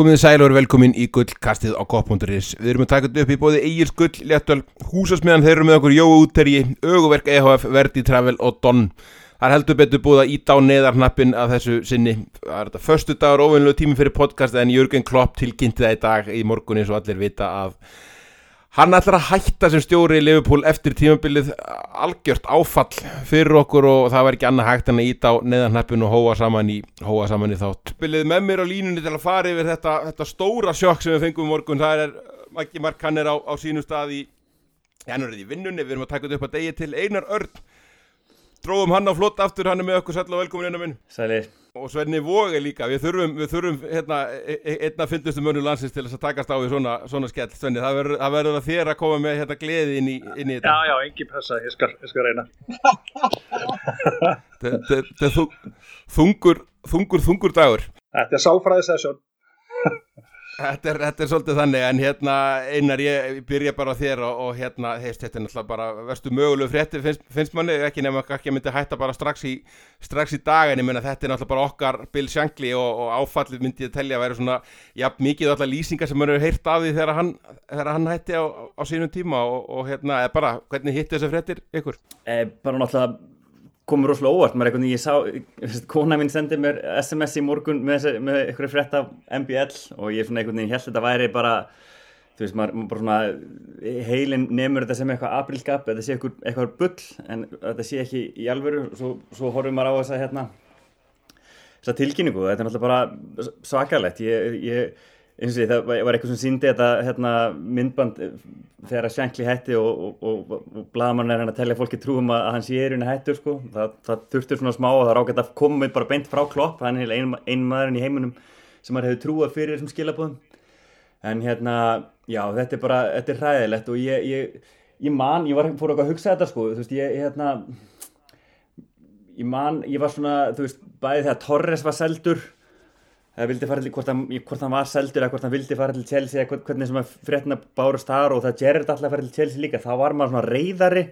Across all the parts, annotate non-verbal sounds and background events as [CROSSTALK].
Komið sæl og eru velkomin í gullkastið á Kopp.is. Við erum að taka þetta upp í bóði Egil's Gull, Léttöl, Húsasmiðan, þeir eru með okkur Jóa Útterji, Öguverk EHF, Verdi Travel og Don. Það er heldur betur búið að íta á neðarnappin af þessu sinni. Það er þetta förstu dagur óvinnlegu tími fyrir podcast en Jörgen Klopp tilkynnti það í dag í morgun eins og allir vita að hann ætlar að hætta sem stjóri í Liverpool eftir tímabilið algjört áfall fyrir okkur og það var ekki annað hægt en að íta á neðarnappin og hóa saman í, hóa saman í þátt. Bilið með mér á línunni til að fara yfir þetta, þetta stóra sjokk sem við fengum morgun. Það er Maggi Mark, hann er á, á sínum stað í, hann er í vinnunni, við erum að taka þetta upp að degi til Einar Örn Dróðum hann á flott aftur, hann er með okkur sæl og velkomin innan minn Sælir Og Svenni Vóge líka, við þurfum, við þurfum hérna, e- e- einna fyndustu mönu landsins til þess að takast á við svona, svona skell. Svenni, það verður, það verður að þér að koma með hérna gleði inn í, inn í þetta. Já, já, engin pressa, ég skal, ég skal reyna. Þetta er þung- þungur, þungur, þungur dagur. Þetta er sálfræði sesjón Þetta er, þetta er svolítið þannig, en hérna einar ég byrja bara á þér og, og hérna, heist, þetta er náttúrulega bara verstu mögulegu frétti finnst, finnst manni, ekki nefnum að ekki myndi hætta bara strax í, strax í dag, en ég meina þetta er náttúrulega bara okkar Bill Shankly og, og áfallið myndi ég telja að vera svona, já, mikið alltaf lýsingar sem mann hefur heyrt af því þegar hann, þegar hann hætti á, á sínum tíma og, og hérna, bara, hvernig hitti þessu fréttir ykkur? Eh, bara náttúrulega komur rosalega óvart, maður eitthvað ég sá, ég kona mín sendi mér SMS í morgun með, með eitthvað frétt af MBL og ég svona einhvern veginn held þetta væri bara þú veist, maður, bara svona heilin nemur þetta sem eitthvað aprilskap þetta sé eitthvað, eitthvað bull en þetta sé ekki í alvöru. Svo, svo horfum maður á þessa hérna þessa tilkynningu, þetta er náttúrulega bara svakalegt. Ég, ég eins og því, það var eitthvað sem síndi þetta hérna, myndband eh, þegar að Shankly hætti og, og, og, og bladamann er hann að tellja fólki trúum að, að hann sé í rauninni hættur sko. það, það þurftur svona smá og það er ágætt að koma bara beint frá klopp, hann er ein, ein maðurinn í heiminum sem maður hefur trúað fyrir þessum skilabóðum en hérna, já þetta er bara þetta er hræðilegt og ég, ég, ég man, ég var fór okkar að hugsa þetta sko, þú veist, ég hérna ég man, ég var svona, þú veist, bæði þegar Torres var seldur það vildi fara til, hvort hann, hvort hann var seldur eða hvort hann vildi fara til Chelsea eða hvern- hvernig sem að fréttina bárust þar og það Gerrard alltaf fara til Chelsea líka, þá var maður svona reyðari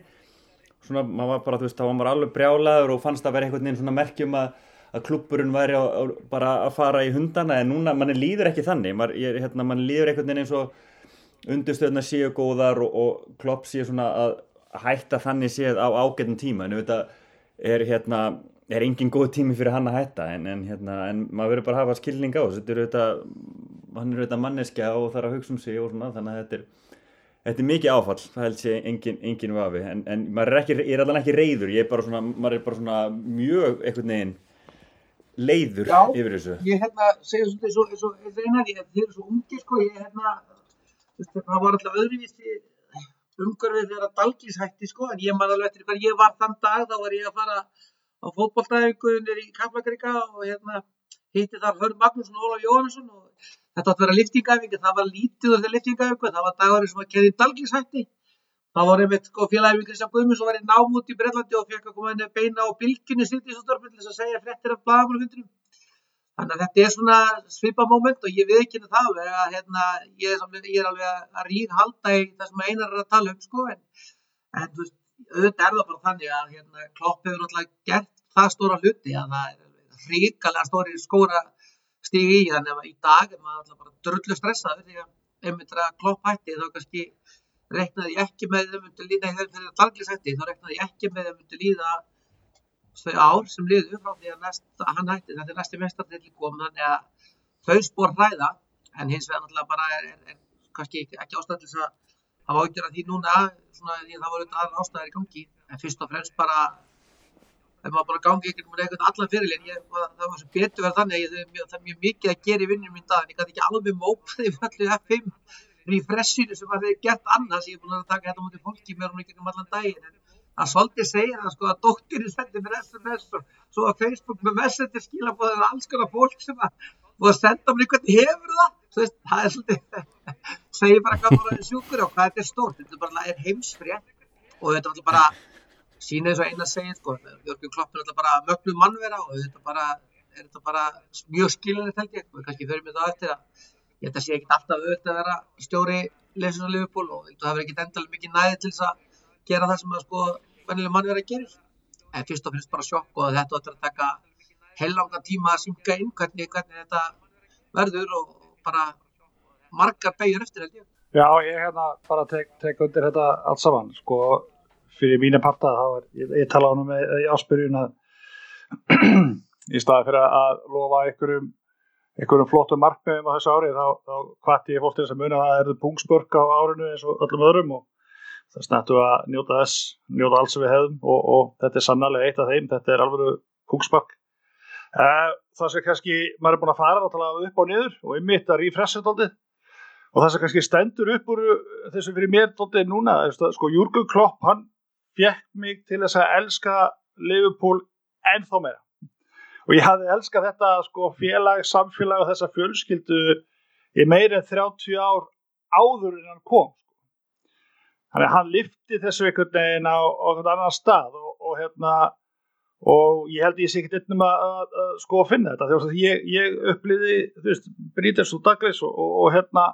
svona, maður var bara, þú veist, þá var maður alveg brjálaður og fannst að vera einhvern veginn svona merkjum að, að klubburinn væri á, á, bara að fara í hundana en núna, manni líður ekki þannig. Ég, hérna, manni líður einhvern veginn eins og undirstöðna séu góðar og, og klopp séu svona að hætta þannig séð á ágættum tíma. En auðvitað er hérna er engin góð tími fyrir hann að hætta en, en, hérna, en maður verður bara að hafa skilning á þessu. þetta er auðvitað hann er auðvitað manneskja og þarf að hugsa um sig og svona þannig að þetta er Þetta er mikið áfall, það held sé engin, engin vafi, en, en maður er, ekki, er alveg ekki reyður, ég er bara svona, maður er bara svona mjög einhvern veginn leiður Já. yfir þessu. ég hérna segja svona eins og, eins og, einar, ég, þið eru svo ungir sko, ég hérna, þú veist, það var alltaf öðruvísi umhverfið þegar að Dalgís hætti sko, en ég man alveg eftir hvað ég var þann dag, þá var ég að fara á fótbolltæfingu nýr í Kaplakrika og hérna hitti þar Hörn Magnússon og Ólaf Jóhannesson og þetta átti að vera liftingæfingi, það var lítið úr þeir liftingæfingu, það var dagurinn sem að keði Dalgís hætti þá var einmitt sko félagið við Kristján Guðmundsson var í nám út í Breitlandi og fekk að koma inn að beina á bylginni sitt í svo störfum til þess að segja fréttir af blagamannfundinum Þannig að þetta er svona svipa moment og ég við ekki það alveg að hérna, ég, ég er alveg að ríð halda í það sem einar er að tala um sko en, en þú veist, auðvitað er það bara þannig að hérna, Klopp hefur alltaf gert það stóra hluti að það er hrikalega stóri skóra stígi í þannig að í dag er maður alltaf bara drullu stressaður því að einmitt að Klopp hætti þá kannski reiknaði ég ekki með þeim myndi líða þegar þegar Dalglis hætti þá reiknaði ég ekki með þeim myndi líða þau ár sem liðu frá því að næst, hann hætti þetta er næsti mestartilli kom þannig að þau spór hræða en hins vegar náttúrulega bara er, er, er kannski ekki, ekki ástæð til þess að hafa ágjör að því núna svona því að það voru auðvitað aðra ástæðir í gangi. En fyrst og fremst bara ef maður bara gangi ykkur með eitthvað allan fyrirlin ég, það var svo betur verið þannig að ég, það, er mjög, það er mikið að gera í vinnum mín dag. En ég gæti ekki alveg mópaði allir F5 refreshinu sem að þeir gert annars. Ég er búin að taka þetta mútið fólki með hún ekki um allan daginn. En að svolítið segja það sko að dóttirinn sendi mér SMS og svo að Facebook með messenger skilabóðið alls konar fólk sem að að senda mér eitthvað hefur það? Það er svolítið [LAUGHS] segir bara hvað maður er sjúkur og hvað þetta er stórt þetta bara er heimsfrétt. Og þetta er bara sína eins og eina segið sko, Jörgur Klopp er bara mögnu mannvera og þetta bara er þetta bara mjög ég. Og kannski fyrir mig það eftir að ég að sé ekkit alltaf auðvitað að vera stjóri leysins á Liverpool og þú hefur ekkit endalega mikið næði til þess að gera það sem að sko vennilega mannvera gerir. En fyrst og finnst bara sjokk og þetta áttur að taka heilanga tíma að synga inn hvernig, hvernig þetta verður og bara margar beigur eftir held ég. Já, ég hérna bara tek, tek undir þetta allt saman, sko, fyrir mínu parta, þá er, ég, ég tala á með í áspyrjun að [CLEARS THROAT] í staði fyrir að lofa einhverjum, einhverjum flottum markmiðum á þessu ári, þá, þá hvati ég fólk til þess að muna að það erðu pungspörk á árinu eins og öllum öðrum og það snættu að njóta þess, njóta allt sem við hefum og, og þetta er sannlega eitt af þeim, þetta er alveg pungspörk. Uh, það sem kannski maður er búin að fara náttúrulega upp og niður og ymmit að rífressa daldið og það sem kannski stendur upp úr þessu fyrir mér daldið núna sko Júrgur Klopp hann fjekk mig til þess að elska Liverpool ennþá meira. Og ég hafði elskað þetta sko félag, samfélag og þessa fjölskyldu í meira en 30 ár áður en hann kom þannig að hann lifti þessu einhvern veginn á, á einhvern annan stað og, og hérna og ég held ég sé ekki einnum að, að, að sko að finna þetta. Því að ég, ég upplýði Bríters og Douglas og, og, og hérna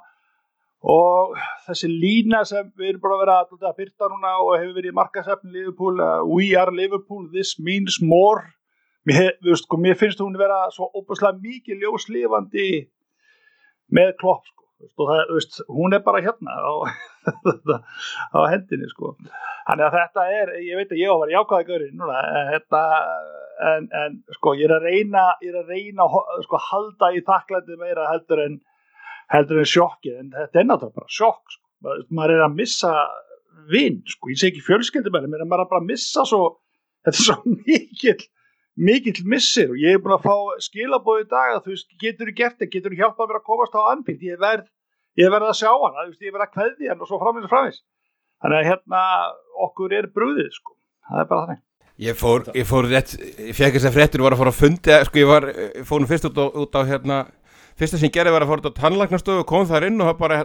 og þessi lína sem við erum bara að vera að, að byrta núna og hefur verið í markasefni Liverpool, uh, we are Liverpool this means more. Mér, veist, sko, mér finnst hún að vera svo óbúslega mikið ljóslifandi með klopp sko. Og það, veist, hún er bara hérna á, [LAUGHS] á hendinni sko. Þannig að þetta er, ég veit að ég á að vera jákvæði gaurinn núna þetta, en, en sko ég er að reyna er að reyna sko halda í þakklændi meira heldur en heldur en sjokkið, en þetta er náttúrulega bara sjokk sko, maður er að missa vinn, sko, ég sé ekki fjölskyldum en maður er bara að missa svo þetta er svo [LAUGHS] mikill mikill missir. Og ég er búin að fá skilabóð í dag að þú veist, getur þú gert þetta, getur þú hjálpað mér að komast á anbyrg, ég verð ég verð að sjá hana, ég verð að kveði hann og svo framins og framins þannig að hérna okkur er brúðið sko. Það er bara þannig. Ég fór, ég fór rétt, ég fekk þess að fréttur var að fara að fundi, sko ég var ég fór nú fyrst út á, út á hérna fyrsta sem gerði var að fóra á tannlagnastofu kom þar inn og bara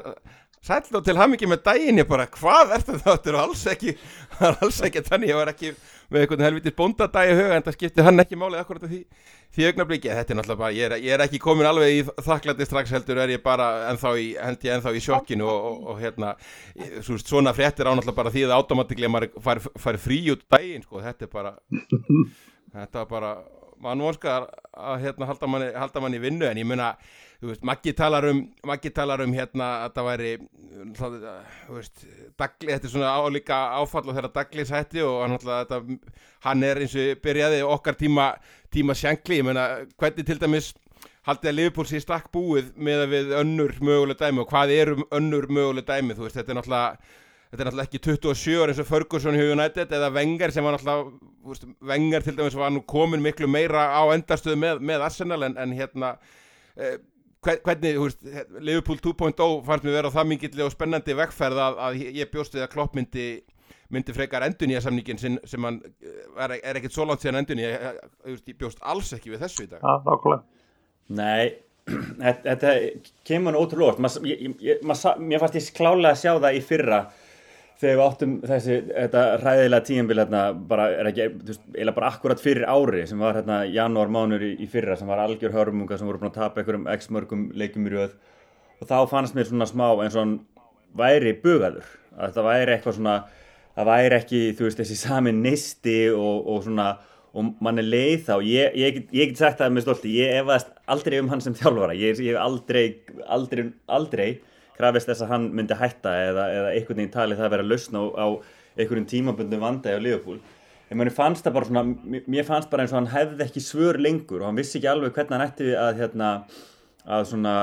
sæll og til ham ekki með daginn, ég bara hvað er þetta þetta er alls ekki, [LAUGHS] alls ekki þannig, ég var ekki með einhvern helvitis bóndadagi huga en það skipti hann ekki málið akkurat því, því augnabliki, þetta er náttúrulega bara ég er, ég er ekki komin alveg í þakklætti strax heldur er ég bara ennþá í, held ég ennþá í sjokkinu og, og, og hérna svo, svona fréttir á náttúrulega bara því að automatiklega maður fari, fari frí út daginn sko, þetta er bara [LAUGHS] þetta er bara, mann vonskar að hérna halda manni, halda manni vinnu en ég munna þú veist, Maggi talar um Maggi talar um hérna að það væri það, þú veist, Dagli þetta er svona álíka áfall og þeirra Daglis hætti og hann, þetta, hann er eins og byrjaði okkar tíma tíma sjankli, ég meina, hvernig til dæmis haldið að Liverpool sé stakk búið með að við önnur möguleg dæmi og hvað eru önnur möguleg dæmi, þú veist, þetta er náttúrulega þetta er náttúrulega ekki 27 ára eins og Ferguson í United eða Wenger sem var náttúrulega Wenger til dæmis var nú komin miklu meira á endarstöðu með, með Arsenal en, en hérna eh, hvernig, þú veist, Liverpool 2.0 fannst mér vera það mingill og spennandi vegferð að, að ég bjóst við að Klopp myndi, myndi frekar endun í að samningin sem, sem hann er, er ekkert svo langt síðan endun í, ég, ég bjóst alls ekki við þessu í dag. Já, nákvæmlega. Nei, [CLEARS THROAT] þetta kemur ótrúlega ótt, mér fannst ég klálega að sjá það í fyrra þegar við áttum þessi, þetta ræðilega tíumbil hérna, bara, er ekki, þú veist, eða bara akkurat fyrir ári sem var hérna janúar mánur í, í fyrra sem var algjör hörmunga sem voru búin að tapa einhverjum x mörgum leikum í rauð og þá fannst mér svona smá eins og hann væri bugaður, að það væri eitthvað svona, það væri ekki, þú veist, þessi sami nisti og, og svona, og mann er leið þá, ég, ég, ég get sagt það með stolti, ég efast aldrei um hann sem þjálfara, ég hef aldrei, aldrei, aldrei krafist þess að hann myndi hætta eða, eða einhvern veginn talið það að vera lausna á, á einhverjum tímabundum vandægi á Liverpool. En mér fannst það bara svona mér fannst bara eins og hann hefði ekki svör lengur og hann vissi ekki alveg hvernig hann ætti að hérna, að svona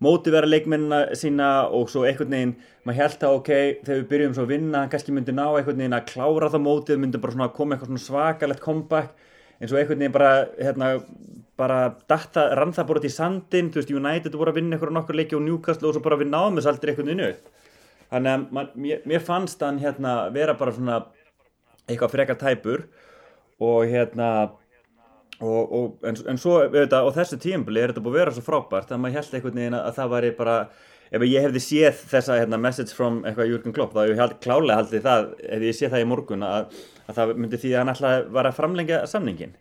mótivera leikmennina sína og svo einhvern veginn, maður held að ok þegar við byrjum svo að vinna, hann kannski myndi ná einhvern veginn að klára það mótið, myndi bara svona koma eitthvað svona svakalett comeback eins og einhvern veginn bara hérna, bara datta, rann það bara til sandin þú veist, United voru að vinna ykkur á nokkur leiki og Newcastle og svo bara við náðum þess aldrei einhvern veginn upp. Þannig að man, mér, mér fannst hann hérna vera bara svona eitthvað frekar tæpur og hérna og, og, en, en svo, auðvitað, á þessu tímbili er þetta búið að vera svo frábært að maður held einhvern veginn að það væri bara ef ég hefði séð þessa hérna, message from Jürgen Klopp þá ég klálega haldið það ef ég séð það í morgun að, að það myndi því að hann alltaf var að framlengja samningin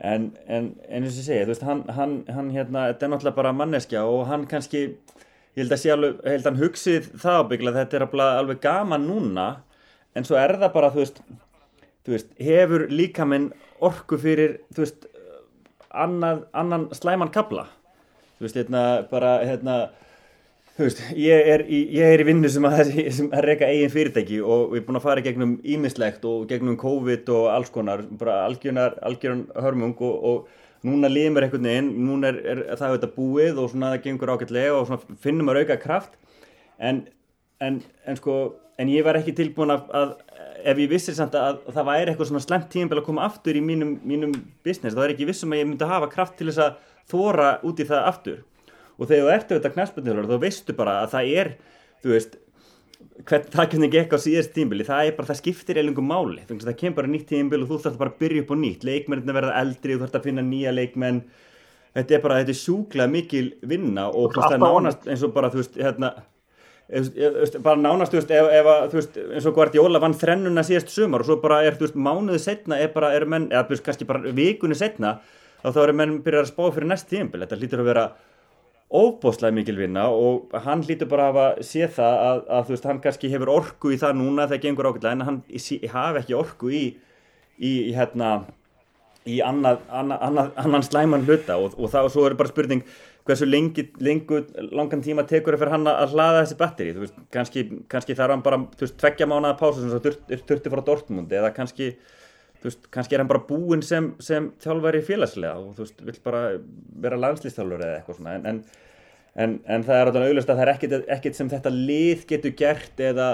en, en, eins og ég segja, þú veist, hann, hann, hann hérna, þetta er náttúrulega bara manneskja og hann kannski, ég held að sé alveg, ég held að hann hugsið það ábyggla, þetta er alveg gaman núna, en svo er það bara, þú veist, þú veist, hefur líka minn orku fyrir, þú veist, annað, annan slæman kabla, þú veist, hérna, bara, hérna, þú veist, ég er ég er í vinnu sem að, sem að reyka eigin fyrirtæki og við erum búin að fara gegnum ímislegt og gegnum COVID og alls konar, bara algjörnar, algjörn hörmung og, og núna límur einhvern veginn, núna er, er það auðvitað búið og svona það gengur ágætlega og svona finnum að auka kraft. En, en, en sko, en ég var ekki tilbúin að, að ef ég vissir samt að, að það væri eitthvað svona slemt tímpil að koma aftur í mínum, mínum business, þá er ekki vissum að ég myndi hafa kraft til þess að þóra út í það aftur og þegar þú ert auðvitað knæspöndinur þá veistu bara að það er þú veist, hvern, kemur ekki á síðast tímbili, það er bara, það skiptir eilungum máli, þannig að það kemur bara nýtt tímbil og þú þarf bara að byrja upp á nýtt, leikmennin verða eldri þú þarf að finna nýja leikmenn. Þetta er bara, þetta er sjúklega mikil vinna og það er nánast eins og bara, þú veist, hérna bara nánast, þú veist, ef, ef þú veist, eins og Guardiola vann þrennuna síðast sumar og svo bara er, þú veist, mánuðu setna er bara, er menn, eða, þú veist, kannski bara vikunni setna, þá þá eru menn byrjað að spá fyrir næst tímbil, þetta lítur að vera óbóstlega mikil vinna og hann lítur bara að hafa séð það að, að veist, hann kannski hefur orku í það núna þegar gengur ákveðlega en hann hafi ekki orku í, í, í hérna í annað, annað, annað, annan slæman hluta og, og það og svo er bara spurning hversu lengi, lengu, langan tíma tekur það fyrir hann að hlaða þessi batteri veist, kannski, kannski þarf hann bara veist, tveggja mánuða pása sem svo þurfti frá Dortmund eða kannski þú veist, kannski er hann bara búinn sem, sem þjálfari félagslega og þú veist, vill bara vera landslýstjálfur eða eitthvað svona. En, en, en, en það er áttaf auðvist að það er ekkert, ekkert sem þetta lið getur gert eða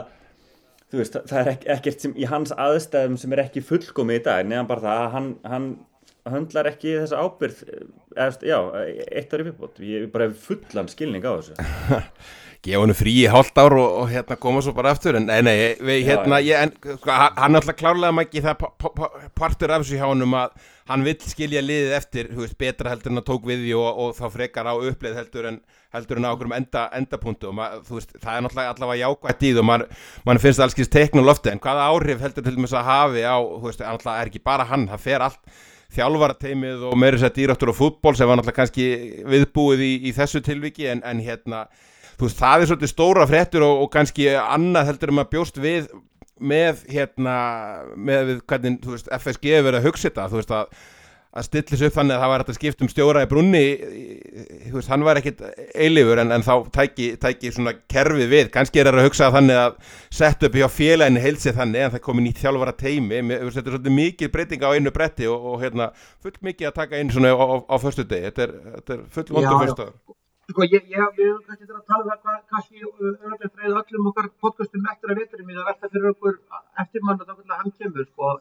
þú veist, það er ekkert sem í hans aðstæðum sem er ekki fullkomið í dag neðan bara það að hann, hann höndlar ekki þessa ábyrð eða, já, eitt ári viðbót. Ég er bara fullan skilning á þessu [LAUGHS] gefa hennu frí í hálft ár og, og hérna koma svo bara aftur. En nei, við, hérna, ég, en, sko, hann er alltaf klárlega mækki það partur af þessu hjá hann um að hann vill skilja liðið eftir, þú veist, betra heldur en að tók við því og, og þá frekar á uppleið heldur en heldur en á okkur um enda, endapunktu og mað, þú veist, það er náttúrulega allavega jákvægt í því og mann man finnst alls skilst teikn og lofti en hvaða áhrif heldur til dæmis að hafi á, þú veist, alltaf er ekki bara hann, það fer allt þjálfarateimið og meiri sett írættur og fútból sem var náttúrulega kannski viðbúið í, í þessu tilviki en, en hérna veist, það er svolítið stóra fréttur og, og kannski annað heldur um að bjóst við með hérna, með við hvernig, þú veist, FSG verið að hugsa þetta, þú veist að að stillis upp þannig að það var hægt að skipta um stjóra í brunni, þú veist, hann var ekkit eilifur en, en þá tæki, tæki svona kerfið við, kannski er það að hugsa þannig að setja upp hjá félaginu heilsið þannig en það komi nýtt þjálfvara teimi þetta er svolítið mikið breyting á einu bretti og, og hérna, full mikið að taka inn svona á, á, á förstu degi, þetta er, þetta er full vondur fyrstu Sko ég, ég, við höfum kannski þetta að tala um það hvað kannski örgulega freyð öllum okkar podcastum eftir að veturum í það velta fyrir okkur eftirmann og þá hvernig hann kemur sko.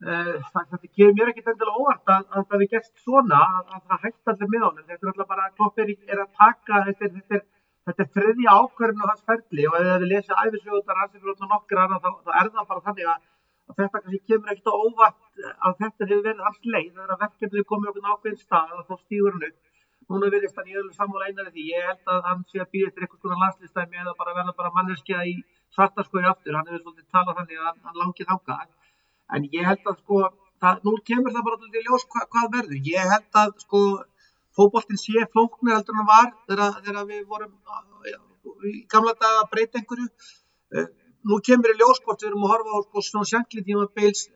Uh, það, það kemur mér ekki endilega óvart að, að það við gerst svona að, að það hægt allir með honum. Þetta er alltaf bara að kloppir er að taka, þetta er, þetta er, þetta er þriðja ákverðin á hans ferli og ef þið lesið æfisjóðar hans fyrir okkur nokkra þá, þá er það bara þannig að, að þetta kannski kemur ekkert óvart að þetta hefur verið alls leið þegar verkefnið komið okkur stað og þá stýgur hann upp núna verðist hann í öðru sammála einari því. Ég held að hann sé að býða eftir eitthvað svona landslistæmi eða bara verða bara manneskja í svartarskoði aftur, hann hefur svolítið talað þannig að hann, hann langið þanga en ég held að sko, það, nú kemur það bara til ljós hva, hvað verður, ég held að sko, fókbóltinn sé flóknir heldur hann var þegar, við vorum í gamla daga að breyta einhverju. Nú kemur í ljós hvort við erum að horfa á sko, svona sjanklið tíma beils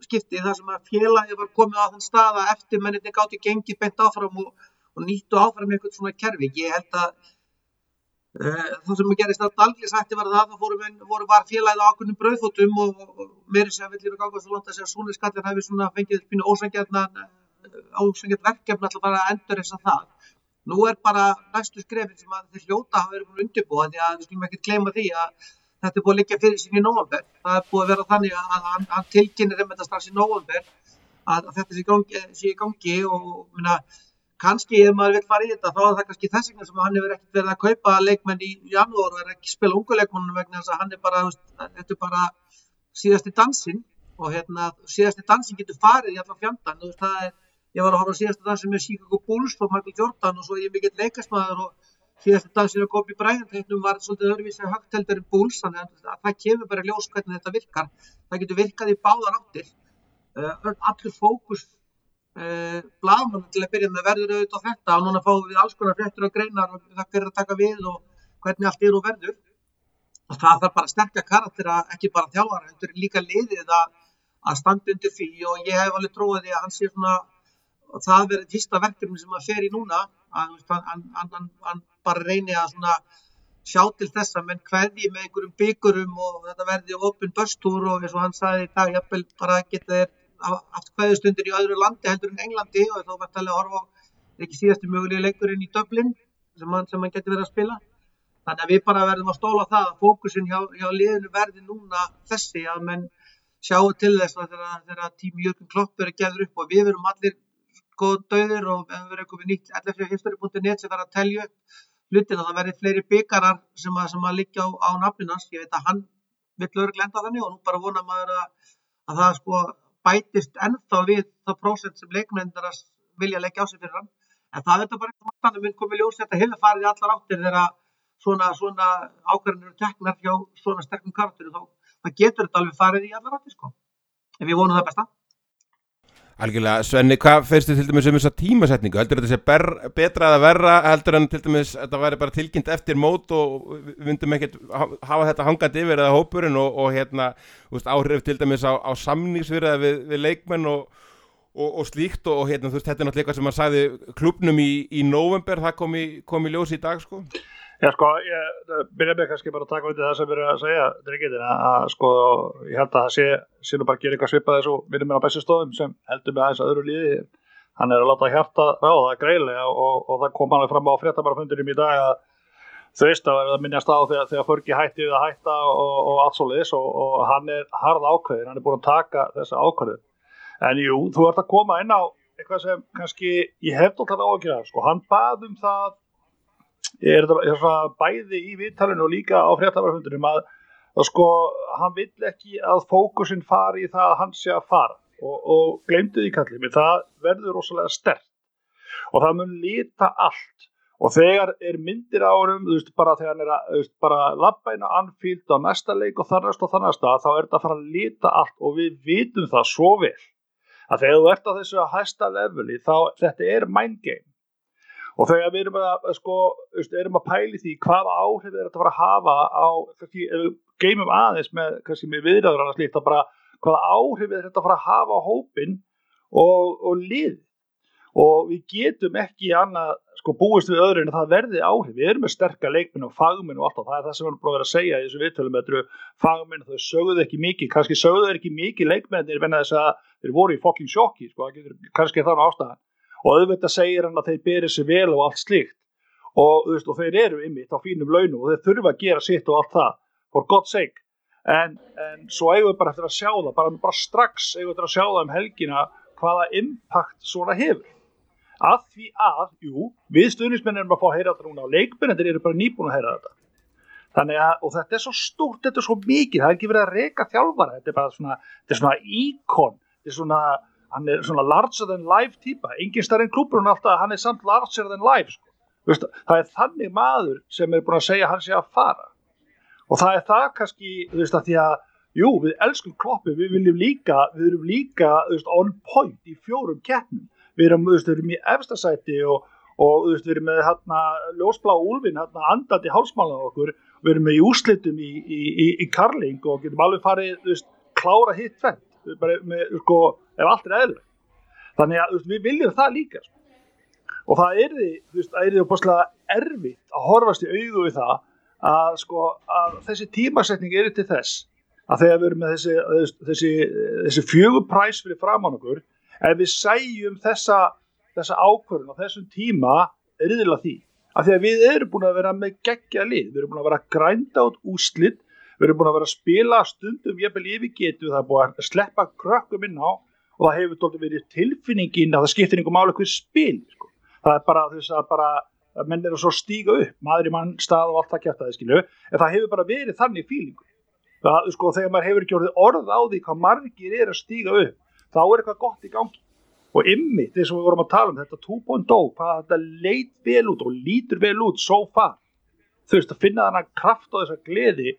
skipti þar sem að félagi var komið á þann stað að eftir menninni gátti gengið beint áfram og og nýttu áfram eitthvað svona kerfi. Ég held að uh, það sem gerist að dalglísætti var það að voru, voru var félagið á ákveðnum brauðfótum og, og meiri sem villir að ganga svo langt að segja að skattir hefur svona fengið pínu ósangjarnan ósangjart verkefni alltaf bara að endur þess að það. Nú er bara næstu skrefin sem að þeir hljóta hafa verið því að við skulum ekki gleyma því að þetta er búin að liggja fyrir sín í nóvambur. Það er búin að vera þannig að hann, tilkynir um þetta strax í nóvambur að, þetta sé í gangi, gangi og minna kannski ef maður vil fara í þetta þá er það kannski þess vegna sem hann hefur ekkert verið að kaupa leikmenn í janúar og er ekki spila unguleikmennum vegna þess að hann er bara, þetta er bara síðasti dansin og hérna síðasti dansin getur farið í alla fjandan og það er, ég var að horfa síðasti dansin með Chicago Bulls og Michael Jordan og svo ég er mikill leikasmaður og síðasti dansin að Kobe Bryant heitnum var svolítið öðruvísi högteldur en Bulls þannig að það kemur bara ljós hvernig þetta virkar. Það getur virkað í báðar áttir. Uh, allur fókus blaðmann til að byrja með verður auðvitað þetta og núna fáum við alls konar fréttur og greinar og það fyrir að taka við og hvernig allt er og verður. Og það þarf bara sterkja karakter að ekki bara þetta er líka liðið að, að standa undir því og ég hef alveg tróðið því að hann sé svona og það verður fyrsta verkefni sem að fer í núna að hann, hann, hann, bara reyni að svona sjá til þess að menn hverði með einhverjum byggurum og þetta verði ofin börstúr og eins og hann sagði í dag, jafnvel bara geta þeir haft hverjustundir í öðru landi heldur en Englandi og þá verður talið að horfa á ekki síðastu mögulega leikurinn í Dublin sem hann, hann getur verið að spila. Þannig að við bara verðum að stóla það að fókusin hjá, hjá liðinu verði núna þessi að menn sjáu til þess að þegar tími Jörgur Klopp verið gefur upp og við verum allir góð döður og við verum eitthvað nýtt llfhistory.net sem verður að telja hlutin að það verði fleiri byggarar sem að, að liggja á, á nafninans, ég veit að hann vill örglenda þannig og nú bara vona maður að, að það sko bætist ennþá við það prósent sem leikmenndarast vilja leggja á sig fyrir hann. En það er bara eitthvað þannig minn komið ljós þetta hefur farið í allar áttir þegar svona, svona ákveðinur teknar hjá svona sterkum kartur þá getur þetta alveg farið í allar áttir sko. En við vonum það besta Algjörlega, Svenni, hvað þið til dæmis um þessa tímasetningu? Heldur þetta sé ber, betra að verra heldur en til dæmis að þetta væri bara tilkynnt eftir mót og við vundum ekkert hafa þetta hangandi yfir eða hópurinn og, og hérna, veist, áhrif til dæmis á, á samningsvirða við, við leikmenn og, og, og slíkt og hérna, þú veist, þetta er náttúrulega eitthvað sem að sagði klubnum í, í november, það kom í, kom í ljós í dag, sko? Já sko, ég byrja með kannski bara að taka undir það sem við erum að segja drengitin að sko, ég held að það sé nú bara að gera eitthvað svipað þessu við erum með á bestu stofum sem heldur með aðeins að öðru líði hann er að láta hjarta ráða greiðlega og, og það kom hann fram á fréttabarafundinum í dag að þau veist að það minnast á þegar, þegar fyrki hætti við að hætta og, og allt svo og, og hann er harð ákveðin, hann er búin að taka þessa ákveðin en jú, þú ert að koma inn á eitthvað sem kannski ég hef það er þetta bæði í vittalinu og líka á fréttabarafundinum að, að sko hann vill ekki að fókusin fari í það að hann sé að fara. Og, og glemdu því kallið mér, það verður rosalega stert og það mun lita allt. Og þegar er myndir á honum, þú veist, bara þegar hann er að, þú veist, bara á anfíld á næsta leik og þannast og þannast að þá er þetta að fara að lita allt. Og við vitum það svo vel að þegar þú ert á þessu að hæsta leveli þá þetta er mind game og þegar við erum að, sko, erum að pæli því hvaða áhrif er þetta að fara að hafa á, kannski, geymum aðeins með, kannski, með viðræður annars líkt að bara hvaða áhrif er þetta að fara að hafa á hópin og, og lið. Og við getum ekki annað, sko, búist við öðru en það verði áhrif, við erum með sterkar leikminn og fagminn og allt og það er það sem við erum búin að vera að segja í þessu viðtölum, þetta eru fagminn þau sögðu ekki mikið, kannski sögðu ekki mikið leikmennir venna þess að þeir voru í fokking sjokki, sko, kannski þannig ástæðan og auðvitað segir hann að þeir berið sér vel og allt slíkt. Og, veist, og þeir eru ymmit á fínum launum og þeir þurfa að gera sitt og allt það for God's sake. En, en svo eigum við bara eftir að sjá það bara, bara strax eigum við eftir að sjá það um helgina hvaða impact svona hefur. Að því að, jú, við stuðnismenn erum að fá að heyra þetta núna og leikmennir eru bara nýbúin að heyra þetta. Þannig að, og þetta er svo stórt, þetta er svo mikið það er ekki verið að reyka þjálfara þetta er bara svona, þetta er svona íkon þetta er svona hann er svona larger than life típa. Engin starf en klúpur hann alltaf hann er samt larger than life sko. Vist, það er þannig maður sem er búin að segja hann sé að fara. Og það er það kannski þú veist að því að jú við elskum kloppi við viljum líka við erum líka veist, on point í fjórum keppnum. Við erum, veist, erum í efstasæti og, og veist, við erum með hérna ljósblá úlvin hérna andandi hálsmálan okkur. Við erum með í úslitum í, í, í, í karling og getum alveg farið klára hitt fenn með sko ef allt er eðlur þannig að við viljum það líka sko. og það er því það er því opaslega erfitt að horfast í auðu við það að, sko, að þessi tímasetning er til þess að þegar við erum með þessi, þessi, þessi fjögupræs fyrir framann okkur ef við sæjum þessa, þessa ákvörðun á þessum tíma yfirlega því. Að því að við erum búin að vera með geggja lið, við erum búin að vera grænda át úslitt, við erum búin að vera að spila stundum jafnvel yfir getu, það er búin að sleppa krökkum inn á og það hefur doldið verið tilfinningin að það skiptir einhver máli hver spil sko. það er bara þess að bara að menn er að stíga upp, maður í mann stað og allt það kæft að það skilju, en það hefur bara verið þannig fílingu. Það, sko, þegar maður hefur ekki orðið orð á því hvað margir er að stíga upp, þá er eitthvað gott í gangi. Og ymmið, þess að við vorum að tala um þetta 2.0, hvað þetta leit vel út og lítur vel út so far. Þú veist að finna þannig kraft á þessa gleði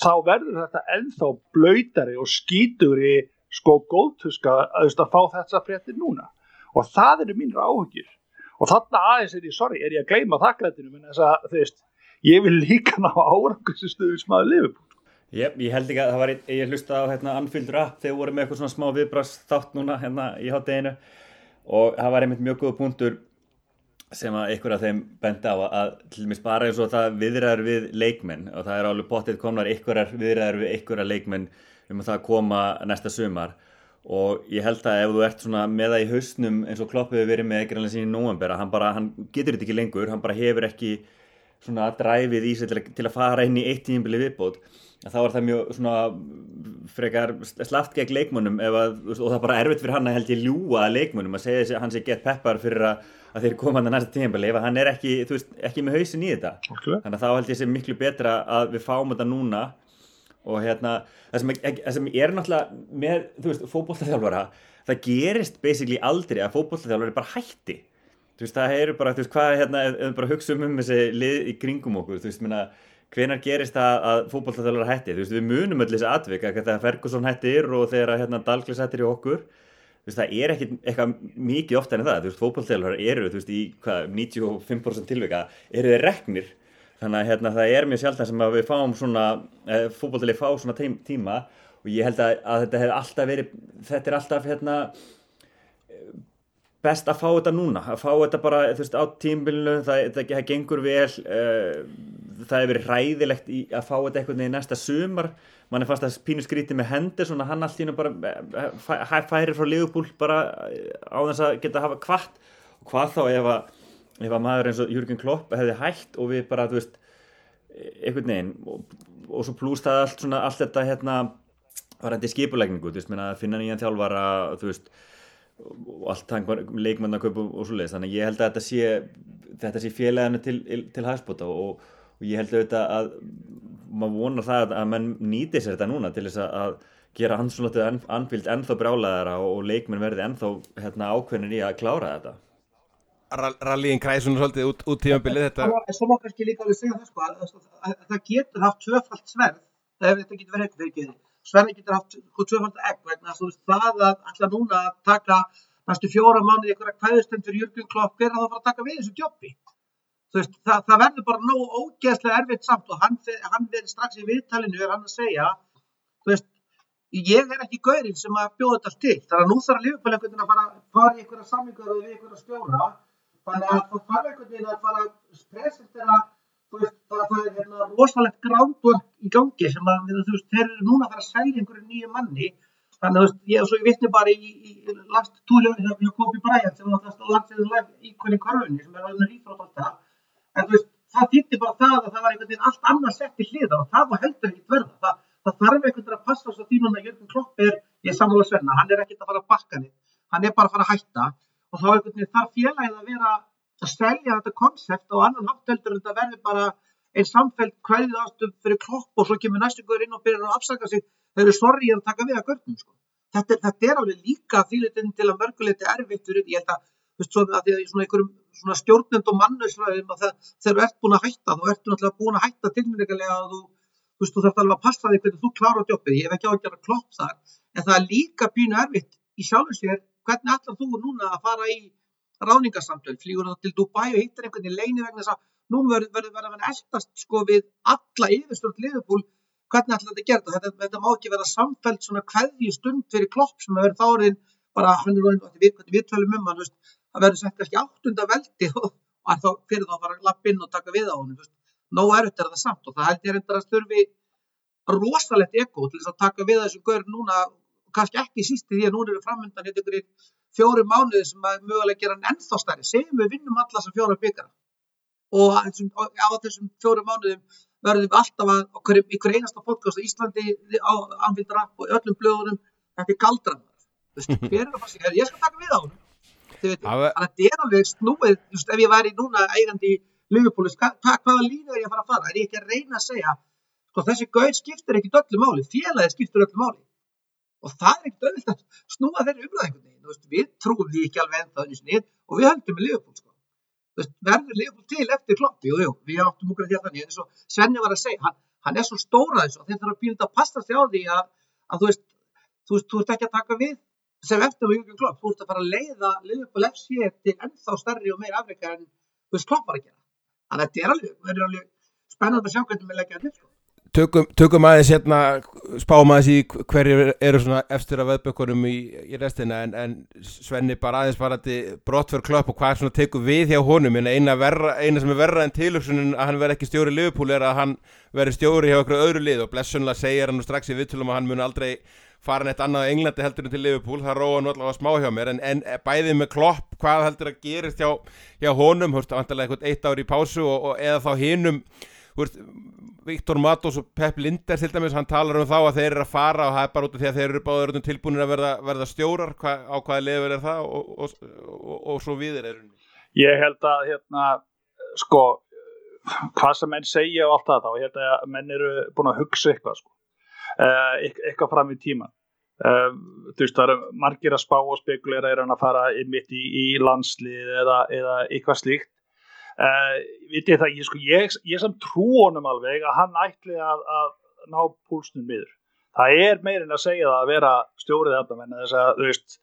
þá verður þetta ennþá blöytari og skíturi sko góðtuska að, að fá þessa fréttir núna. Og það eru mínra áhugir og þarna aðeins er ég, sorry, er ég að gleyma þakklættinu en þess að þú veist, ég vil líka ná árangustustuðu sem aðeins lifi Jep, ég held ekki að það var, ég hlusta á hérna Anfield Rap þegar voru með eitthvað svona smá viðbrast þátt núna hérna í hátteginu og það var einmitt mjög góð punktur sem að ykkur af þeim bendi á að til dæmis bara eins og það viðræður við leikmenn og það er alveg potið komnar ykkurar viðræður við ykkurar leikmenn um að það koma næsta sumar og ég held að ef þú ert svona með það í hausnum eins og kloppið við verið með ekkert sín í nóvember að hann bara, hann getur þetta ekki lengur hann bara hefur ekki svona dræfið í sig til, til að fara inn í eitt tímbili viðbót þá er það mjög svona frekar slaft gegn leikmönnum að, og það er bara erfitt fyrir hann að held ég ljúa leikmönnum að segja að hann sé gett peppar fyrir að, að þeir koma hann að næsta tímbili ef hann er ekki, veist, ekki með hausin í þetta okay. þannig að þá held ég sé miklu betra að við fáum þetta núna og hérna það sem, það sem er náttúrulega með, þú veist, fókbóltaþjálfara það gerist basically aldrei að fókbóltaþjálfara bara hætti. Þú veist, það eru bara, þú veist, hvað hérna, ef við bara hugsa um þessi lið í kringum okkur þú veist, minna, hvenar gerist það að fókbóltaþjálfara hætti, þú veist, við munum öll þessi atvika, þegar Ferguson hættir og þegar hérna Dalglis hættir í okkur. Þú veist, það er ekki eitthvað mikið ofta en það, þú veist, fókbóltaþjálfara eru, þú veist, í hvað, 95% tilvika eru þeir reknir þannig að hérna, það er mjög sjálf sem að við fáum svona eh, fókbóltalið fá svona tíma. Og ég held að, að þetta hefur alltaf verið þetta er alltaf hérna best að fá þetta núna. Að fá þetta bara veist á tímbilinu það, það, það gengur vel uh, það hefur verið ræðilegt í, að fá þetta eitthvað í næsta sumar. Mann er fast að pínu skríti með hendur svona hann nú bara fæ, færir frá liðbúl bara á þess að geta hafa kvart og hvað þá ef að ef að maður eins og Jürgen Klopp hefði hægt og við bara, þú veist einhvern veginn og, og svo plúst það allt svona, allt þetta hérna varandi skipulegningu, þú veist, minna að finna nýjan þjálfara, þú veist og allt tangar leikmannaköp og, svo leiðis, þannig að ég held að þetta sé þetta sé félaginu til, til hagspota og, og ég held auðvitað að maður vonar það að mann nýti sér þetta núna til þess að gera hanslótið anfíld ennþá brálaðara og leikmenn verði ennþá hérna, ákveðin í að klára þetta rallíinn kræsunum svolítið út, út tímabilið þetta svo má kannski líka alveg segja það sko að, að, að, að það getur haft tvöfalt sverð þetta getur verið eitthvað fyrir sverði getur haft tvöfalt egg vegna þú veist það að alltaf núna að taka næstu fjóra mánu í einhverja kvæðustend fyrir Jörgur Klopp hver að það fara að taka við þessu jobbi veist, það, það verður bara nógu ógeðslega erfitt samt og hann, hann verður strax í viðtalinu er hann að segja veist, ég er ekki gaurinn sem að bjóða þetta til. Þannig að nú þarf að liðbæleikundir að fara, fara í einhverja samlingar og við einhverja stjóra þannig að það fara einhvern veginn að fara að presentera það er hérna rosalegt grándvörk í gangi sem að þú veist, þeir eru núna að fara að selja einhverju nýju manni. Þannig að þú veist, ég, ég vittni bara í, í, í last túri hjá Kobi Bryant sem var það landsliðin íkvæðin korfunni sem er alveg ífrátt alltaf en þú veist, það týtti bara það að það var einhvern veginn allt annað sett í hliða og það var heldur ekkit verða það, það þarf einhvern veginn að passa svo tíma að Jörgur Klopp er, ég samfélag sverna, hann er ekkit að fara að bakka hann er bara að fara að hætta og þá einhvern veginn þarf félagið að vera að selja þetta konsept og annan hátteldur en þetta verður bara einn samfelt kvæðið ástum fyrir klopp og svo kemur næstu guður inn og byrjar að afsaka sig þau eru sorgi að taka við að görnum sko. þetta, þetta er alveg líka þýlitin til að mörguleiti erfitt fyrir ég held að, veist, svo, að í svona einhverjum svona stjórnend og mannusfræðum þegar þú ert búin að hætta þá ertu náttúrulega búin að hætta tilmyndilega og þú, þú, þú þarf alveg að passa því hvernig þú klára jobbið, ég hef ekki á að klopp þar en það er líka pínu erfitt í sjálfum sér hvernig ætlar þú núna að fara í ráningarsamtöl, flýgur það til Dubai og hittar einhvern veginn leini vegna þess að nú verður verður að eldast sko við alla yfirstjórn liðupúl hvernig ætla þetta að gera þetta, þetta má ekki vera samfælt svona hverju stund fyrir klopp sem að verður þáriðin bara hann er ráðin við, við tölum um hann, það verður sett kannski áttunda veldi og, þá fyrir þá að fara að lappa inn og taka við á hann nóg erut er það samt og það held ég reyndar að störfi rosalegt eko til þess að taka við þessum gaur núna kannski ekki síst í því að nú eru framöndan hérna ykkur fjóri mánuði sem að mögulega gera hann ennþá stærri. Segjum við vinnum alla þessum fjóra byggara og á þessum fjóru mánuðum verðum við alltaf að okkur, ykkur einasta podcast á Íslandi á anfildra og öllum blöðunum þetta er galdran það [LAUGHS] ég skal taka við á hún þannig að þetta er alveg snúið just ef ég væri núna eigandi hva, hvaða línu er ég að fara að fara? Er ég ekki að reyna að segja sko þessi gauð skiptir ekki öllu máli félagið skiptir öllu máli og það er ekkert auðvilt að snúa þeirri umræðingunni við trúum því ekki alveg ennþá og við höldum með Liverpool sko. Verður Leopold til eftir kloppi og jú, við áttum okkur að að þannig eins og Svenni var að segja, hann, hann er svo stóra þessu og þeir þarf að býða að passa sig á því að, að þú veist, þú veist, þú ert ekki að taka við sem eftir með Jürgen Klopp, þú ert að fara að leiða Leopold FC til ennþá stærri og meira Afrika en þú veist Klopp var að gera. Þannig að þetta er alveg, verður að tökum, tökum aðeins hérna, spáum aðeins í hverju eru svona efstur af veðbökkunum í, í restina en, en Svenni bara aðeins bara til brottför klopp og hvað svona tekur við hjá honum? En eina, verra, eina sem er verra en tilugsunin að hann verði ekki stjóri í Liverpool er að hann verði stjóri hjá okkur öðru lið og blessunlega segir hann strax í vittulum að hann mun aldrei fara neitt annað á Englandi heldur en til Liverpool, það róa nú allavega smá hjá mér en, en bæðið með klopp, hvað heldur að gerist hjá, hjá honum, húst, vantarlega eitthvað eitt ári í pásu og, og eða þá hinnum Viktor Matos og Pep Linders til dæmis, hann talar um þá að þeir eru að fara og það er bara út af því að þeir eru báður tilbúinir að verða, verða stjórar, hva, á hvaða lefur er það og, og, og, og svo viðir er Ég held að hérna, sko hvað sem menn segja og allt það þá, ég held að menn eru búin að hugsa eitthvað sko. Uh, eitthvað fram í tíma uh, þú veist það eru margir að spá og spekulera er hann að fara mitt í, í landslið eða, eða eitthvað slíkt uh, vitið það, ég, sko, ég, ég sem trú honum alveg að hann ætli að, að ná púlsnum miður það er meirinn að segja það að vera stjórið þetta menn þess að þú veist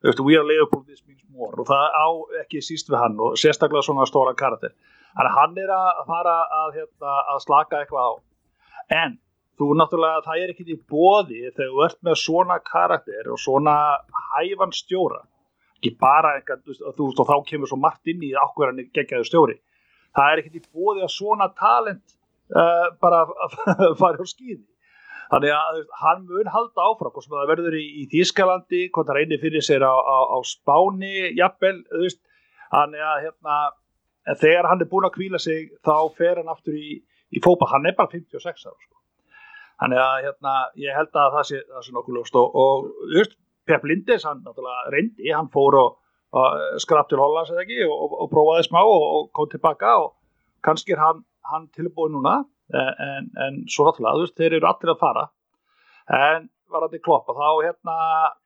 Þú veist, we are Liverpool, this means more og það á ekki síst við hann og sérstaklega svona stóra karakter. Þannig hann er að fara að, hérna, að slaka eitthvað á. En þú náttúrulega, það er ekki í bóði þegar þú ert með svona karakter og svona hæfan stjóra ekki bara eitthvað, þú veist, og þá kemur svo margt inn í ákveðan gegjaðu stjóri. Það er ekki í bóði að svona talent uh, bara [LAUGHS] fara á skýði þannig að hann mun halda áfram, hvort sem það verður í, í Þískalandi, hvort það reynir fyrir sér á, á, á Spáni, jafnvel veist, þannig að hérna, þegar hann er búin að kvíla sig þá fer hann aftur í, í fópa, hann er bara 56 ára sko. Þannig að hérna, ég held að það sé, það sé nokkuð ljóst og, og Pep Lindes, hann náttúrulega reyndi, hann fór og, og skrap til Hollands eða ekki og, og prófaði smá og kom tilbaka og kannski er hann, hann tilbúið núna en, en svo náttúrulega, þú veist, þeir eru allir að fara. En var að þið kloppa þá hérna,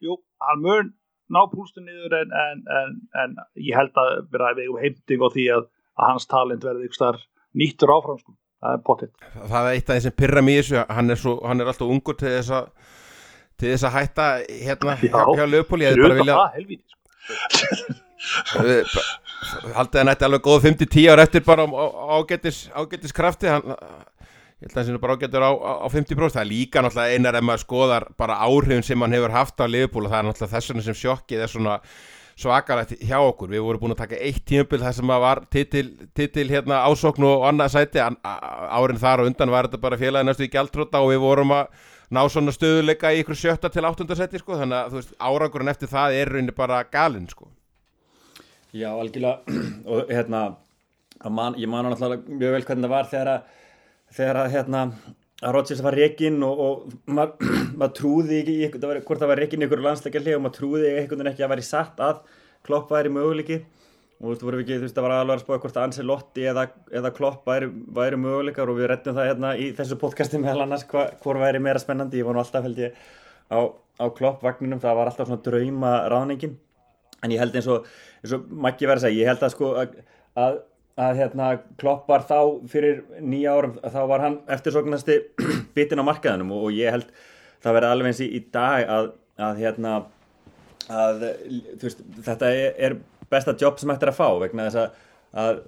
jú, hann mun ná púlstu niður en, en, en ég held að vera við um heimting og því að, að hans talent verði ykkur starf nýttur áframskum það er pottitt það er eitt af þessum pyrra mýs hann, hann er alltaf ungur til þess að til þess að hætta hérna hjá, hjá Leopold ég hef bara viljað haldið að nætti alveg góð 5-10 ár eftir bara ágættis ágættis krafti hann, ég held að það sé bara ágættur á, á 50% það er líka náttúrulega einar ef maður skoðar bara áhrifin sem hann hefur haft á Leopold og það er náttúrulega þess vegna sem sjokkið er svona svakarætt hjá okkur, við vorum búin að taka eitt tímabil þar sem var titil, titil hérna ásókn og annað sæti. Árin þar og undan var þetta bara félagi næstu í gæltróta og við vorum að ná svona stöðuleika í ykkur sjötta til áttundasæti sko, þannig að veist árangurinn eftir það er rauninni bara galinn sko. Já, algjörlega [CLEARS THROAT] og hérna man, ég man á náttúrulega mjög vel hvernig það var þegar að, þegar að hérna að Rodgers var reygin og, og maður [CLEARS THROAT] mað trúði ekki í, það var, hvort það var reygin í ykkur landsleikjarli og maður trúði einhvern veginn ekki að væri satt að Klopp væri möguleiki og þú veist, voru við ekki, þú veist, það var alveg að spója hvort Ancelotti eða, eða Klopp væri, væri möguleikar og við rettum það hérna í þessu podcasti meðal annars hva, hvort væri meira spennandi, ég nú alltaf held ég á, á Klopp-vagninum, það var alltaf svona drauma ráðningin en ég held eins og, eins og Maggi verði að segja, ég held að sko að, að að hérna, Klopp var þá fyrir nýja árum, þá var hann eftirsóknasti [CLEARS THROAT] bitin á markaðinum og, og ég held það verði alveg eins í, í dag að, að hérna að veist, þetta er, er besta jobb sem hættir að fá vegna þess að, að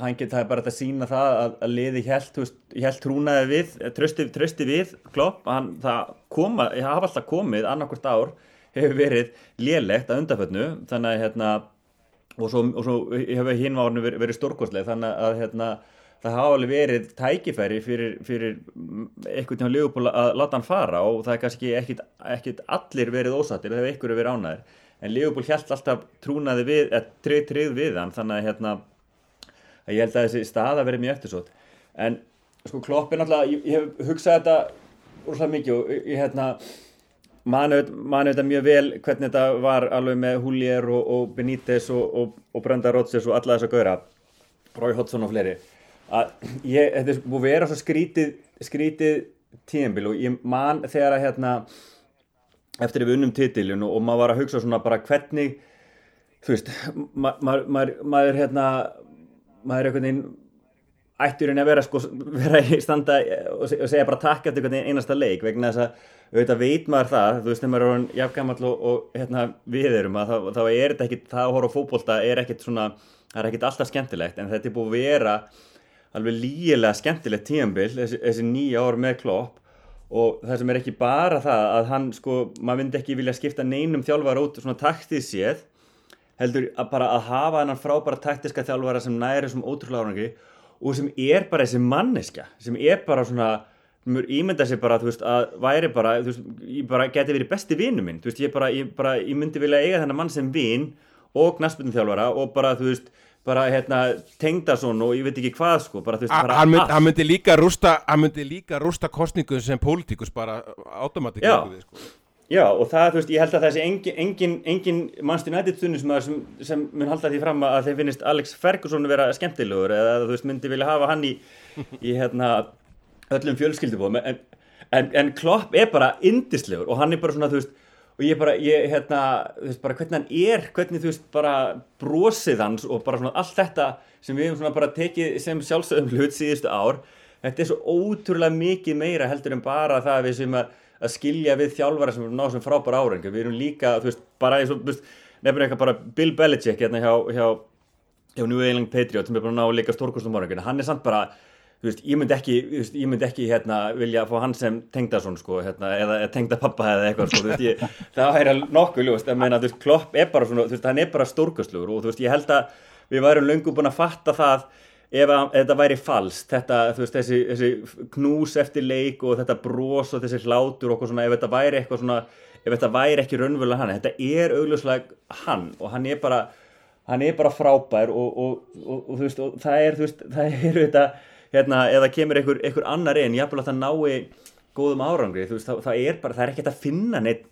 hann geti það bara að sína það að, að liði held trúnaði við trösti, trösti við Klopp. Hann, það koma, hafa alltaf komið annarkvört ár hefur verið lélegt að undafönnu þannig að hérna og svo, og svo hefur hinn árinu verið, verið stórkostlega þannig að hérna, það hafa alveg verið tækifæri fyrir, fyrir eitthvað til Leopold að láta hann fara og það er kannski ekkit, ekkit allir verið ósattir, það hefur einhverju verið ánæðir en Leopold held alltaf trúnaði við, eða trið trið við hann þannig að hérna að ég held að þessi staða verið mjög eftirsótt. En sko kloppin alltaf, ég, ég hef hugsað þetta úrslega mikið og ég hérna manu þetta mjög vel hvernig þetta var alveg með Hulier og, og Benítez og, og, og Brenda Rodgers og alla þess að gauðra Rói Hodson og fleiri að ég, þetta er búið að vera svo skrítið skrítið tíðanbíl og ég man þegar að hérna eftir við unnum titilin og maður var að hugsa svona bara hvernig þú veist, ma ma ma maður hérna maður er einhvern veginn ætturinn að vera sko vera í standa og segja bara takk eftir einhvern einasta leik vegna þess að auðvitað veit maður það, þú veist, þegar maður er orðin jafngammal og, og hérna, við erum að þá, þá er þetta ekkit, það að horfa fókbólta er ekkit svona, það er ekkit alltaf skemmtilegt en þetta er búið að vera alveg lígilega skemmtilegt tíambil þessi, þessi nýja ár með klopp og það sem er ekki bara það að hann sko, maður myndi ekki vilja skipta neinum þjálfara út svona taktið séð heldur að bara að hafa hennan frábæra taktiska þjálfara sem næri sem ótrúlega árangri og sem er bara þessi manneska sem er bara svona mjög ímynda sér bara, veist, að væri bara veist, bara geti verið besti vinnu minn. Veist, ég bara, ég bara, ég myndi vilja eiga þennan mann sem vinn og knastbyrnum þjálfara og bara, þú veist, bara hérna Tengdason og ég veit ekki hvað sko bara, veist, bara hann, mynd, hann myndi líka rústa hann myndi líka rústa kostningu sem pólitíkus bara automatík sko. já og það þú veist ég held að þessi engin, engin, engin mannstinn ættiðtunni sem, sem, sem mun halda því fram að þeim finnist Alex Ferguson vera skemmtilegur eða þú veist myndi vilja hafa hann í, í hérna öllum fjölskyldubóðum en, en, en Klopp er bara indislegur og hann er bara svona þú veist og ég bara, ég, hérna, þú veist, bara hvernig hann er, hvernig, þú veist, bara brosið hans og bara svona allt þetta sem við hefum svona bara tekið sem sjálfsögum hlut síðustu ár, þetta er svo ótrúlega mikið meira heldur en bara það við sem að, að skilja við þjálfara sem ná sem frábæra árengu, við erum líka, þú veist, bara eins og, þú veist, nefnir eitthvað bara Bill Belichick hérna hjá, hjá, hjá New England Patriots sem er bara ná líka stórkustum árengu, hann er samt bara Veist, ég myndi ekki, veist, ég myndi ekki hérna, vilja fá hann sem tengdason sko, hérna, eða tengda pappa eða eitthvað sko, veist, ég, [LAUGHS] það er nokkuð ljóst. Að meina, klopp er bara svona, hann er bara stórkastlugur og ég held að við værum löngu búin að fatta það ef, að, þetta væri falskt. Þetta, þessi, þessi knús eftir leik og þetta brós og þessi hlátur og svona, ef þetta væri eitthvað svona ef þetta væri ekki raunverulega hann. Þetta er augljóslega hann og hann er bara hann er bara frábær og, og, og, og það er, það er þetta hérna, eða kemur einhver, einhver annar inn, jáfnvel að það nái góðum árangri, þú veist, það, það er bara, það er ekkert að finna neitt,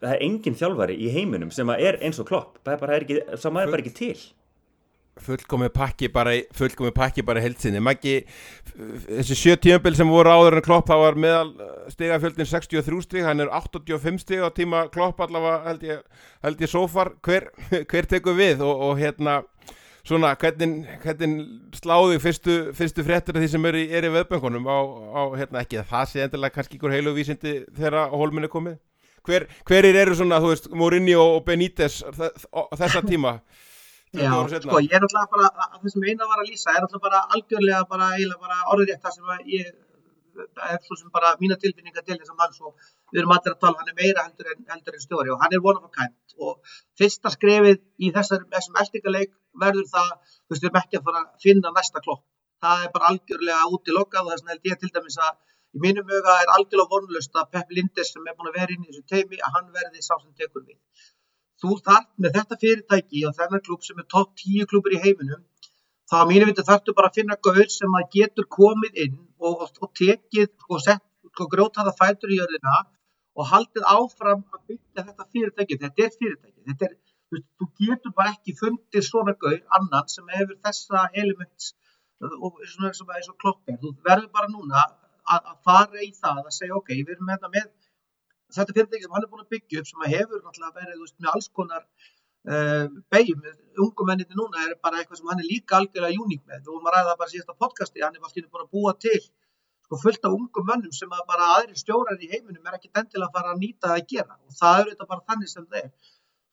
það er engin þjálfari í heiminum sem er eins og klopp, það er bara, ekki, það er bara ekki til. Fullkomið pakki bara, fullkomið pakki bara heilsinni, Maggi, þessi sjö tímabil sem voru áður en klopp, það var meðal stigafjöldin 63 stig, hann er 85 stig á tíma klopp allavega held ég, held ég sofar, hver, [LAUGHS] hver tekur við? Og, og hérna, svona, hvernig, hvernig sláðu fyrstu, fyrstu fréttur af því sem er í, er í veðböngunum á, á, hérna, ekki það sé endilega kannski ykkur heilu vísindi þegar hólminni komið? Hver, hverir eru svona, þú veist, Mourinho og Benítez þessa tíma? [LAUGHS] Já, sko, ég er alltaf bara að það sem eina var að lýsa er alltaf bara algjörlega bara, bara orðrétt það sem ég er svo sem bara mína tilfinninga til þess að mann svo við erum allir að tala, hann er meira heldur en, heldur en stjóri og hann er of a kind og fyrsta skrefið í þessar, þessum eldingaleik verður það, þú veist, við erum ekki að fara að finna næsta klopp, það er bara algjörlega út í lokkað og þess vegna held ég til dæmis að í mínum möga er algjörlega vonlust að Pepp Lindes sem er búin að vera inn í þessu teimi að hann verði sá sem tekur við. Þú þarf með þetta fyrirtæki og þennan klub sem er topp 10 klubur í heiminum þá að mínu viti þarftu bara að finna gaur sem að getur komið inn og, og, tekið og sett og grótaða fætur í jörðina og haldið áfram að byggja þetta fyrirtæki. Þetta er fyrirtæki. Þetta er, þú, þú getur bara ekki fundið svona gaur annan sem hefur þessa elements og svona sem er svo klokkar þú verður bara núna að, að fara í það að segja ok, við erum hérna með þetta fyrirtæki sem hann er búin að byggja upp sem hefur náttúrulega verið veist, með alls konar uh, beigjum, ungum menninni núna er bara eitthvað sem hann er líka algjörlega uník með. Og maður ræða bara síðast á podcasti, hann er alltaf búin að búa til sko, fullt af ungum mönnum sem að bara aðri stjórar í heiminum er ekki endilega að fara að nýta að gera. Og það er þetta bara þannig sem það er.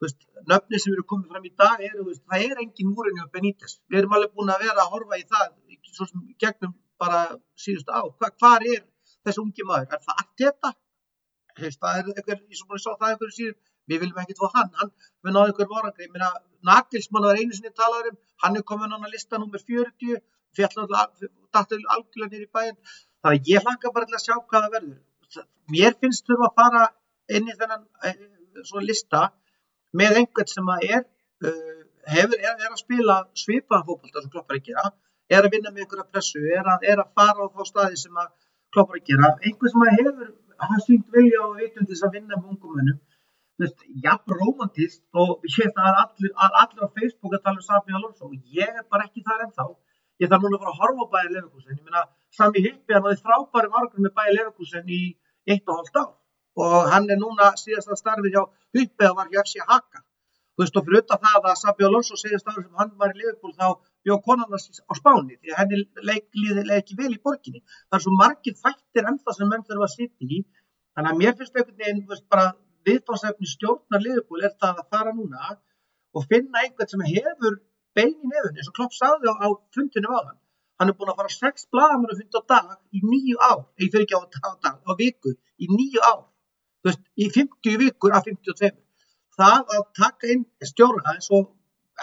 Veist, nöfni sem eru komið fram í dag er, veist, það er engin múrinni á Benítez. Við erum alveg búin að vera að horfa í það gegnum bara síðust á Hva, hvað er þessi ungi maður? Er það allt þetta það er eitthvað, ég svo búin að sá það eitthvað síðan við viljum ekki tvo hann, hann við náðum einhver vorangri, ég meina Nagelsmann var einu sinni talaður um, hann er komin á lista nummer 40, fjallallega algjörlega nýri bæinn, þannig að ég hlaka bara til að sjá hvað það verður. Mér finnst þurfa að fara inn í þennan eh, svona lista með einhvern sem að er uh, hefur, er, er að spila svipaðan fókbalta sem kloppar að gera er að vinna með einhverja pressu, er að, er að fara á þá staði sem að kloppar að gera. Einhvern sem að hefur, hafa sýnt vilja og vitund þess að vinna með ungum mönnum. Jafn romantist og ég veist að allir, allir á Facebook að tala um Sabi Alonso og ég er bara ekki þar ennþá. Ég þarf núna að fara að horfa á bæði Leverkusen. Ég meina Sami Hippi hann hafði frábæri margur með bæði Leverkusen í eitt og hálft ár. Og hann er núna síðast að starfið hjá Hippi að var hjá FC Haka. Þú veist og fyrir auðvitað það að Sabi Alonso síðast ár sem hann var í Liverpool þá bjóð konarnas á spáni því að henni leikliði leik ekki vel í borginni. Það er svo margir fættir ennþá sem menn þurfa að sitja í. Þannig að mér finnst einhvern veginn bara viðfáðsefni stjórnar liðbúl er það að fara núna og finna einhvern sem hefur bein í nefn eins og Klopp sagði á, á fundinu á þann hann er búin að fara sex blagamur að funda á dag í nýju ár, ég fyrir ekki á dag, á viku, í nýju ár, þú veist, í 50 vikur af 52. Það að taka inn stjóra eins og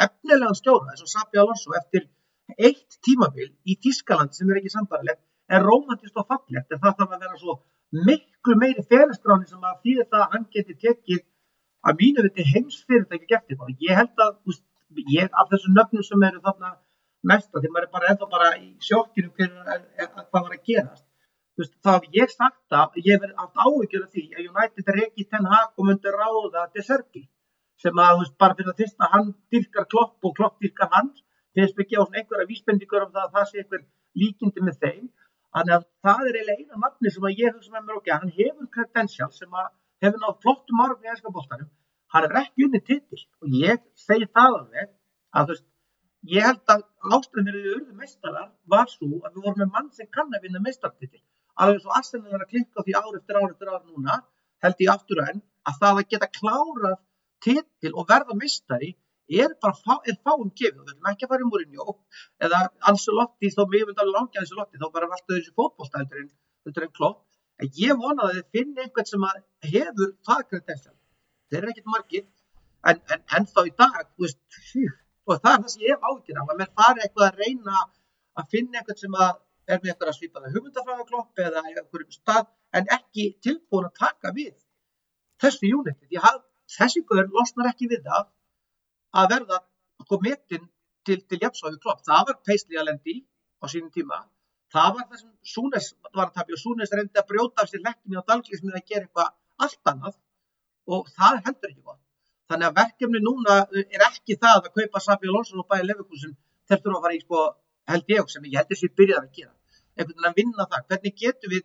efnilegan stjóra eins og Sabi Alonso eftir eitt tímabil í Tískaland sem er ekki sambarlegt er romantist og fallegt en það þarf að vera svo miklu meiri félagskráni sem að það að hann geti tekið að mínu viti heimsfyrirtæki gert eitthvað. Ég held að, úst, ég af þessu nöfnum sem eru þarna mesta, því maður er bara ennþá bara í sjokkinu hvað var að gerast. Veist, þá hef ég sagt að ég hef allt áhyggjur af því að United er ekki ten hak og myndir ráða De Serbi sem að veist, bara fyrir að fyrsta hann dyrkar klopp og klopp dyrkar hans finnst ekki á einhverja vísbendingur um það að það sé einhver líkindi með þeim. Þannig að það er eiginlega eina nafni sem að ég hugsa með mér og hann hefur credential sem að hefur nátt flottum árum í ennskapoltanum hann er ekki unni titil og ég segi það alveg að þú veist ég held að ástæðin fyrir því urðu meistarar var svo að við vorum með mann sem kann að vinna meistartitil alveg svo Arsenal er að klikka því ár eftir ár eftir ár núna held ég aftur enn að það að geta klárað titil og verða meistari er bara fá, er fáum gefið. Við viljum ekki að fara í Mourinho eða Ancelotti þó mér finnst alveg langið Ancelotti þá bara alltaf þessi heldur en, heldur en klopp. En ég vona að þið finna einhvern sem hefur það kredensjál þeir eru ekkert margir en, en, en þá í dag veist, og það er það sem ég hef ágjur á að mér fari eitthvað að reyna að finna einhvern sem að er með eitthvað að svipa það hugmyndafræða klopp eða einhverjum stað en ekki tilbúin að taka við þessu uniti þessi guður losnar ekki við það að verða kometinn til, til jafnsvæðu klopp. Það var Paisley að lendi á sínum tíma. Það var það sem Súnes var að tapja og Súnes reyndi að brjóta af sér lekkinni á dalglís með að gera eitthvað allt annað og það heldur ekki gott. Þannig að verkefni núna er ekki það að kaupa Sabi Alonso og bæja Leverkusen þurftur að fara í sko held ég sem ég heldur sér byrjað að gera. Einhvern veginn að vinna það. Hvernig getur við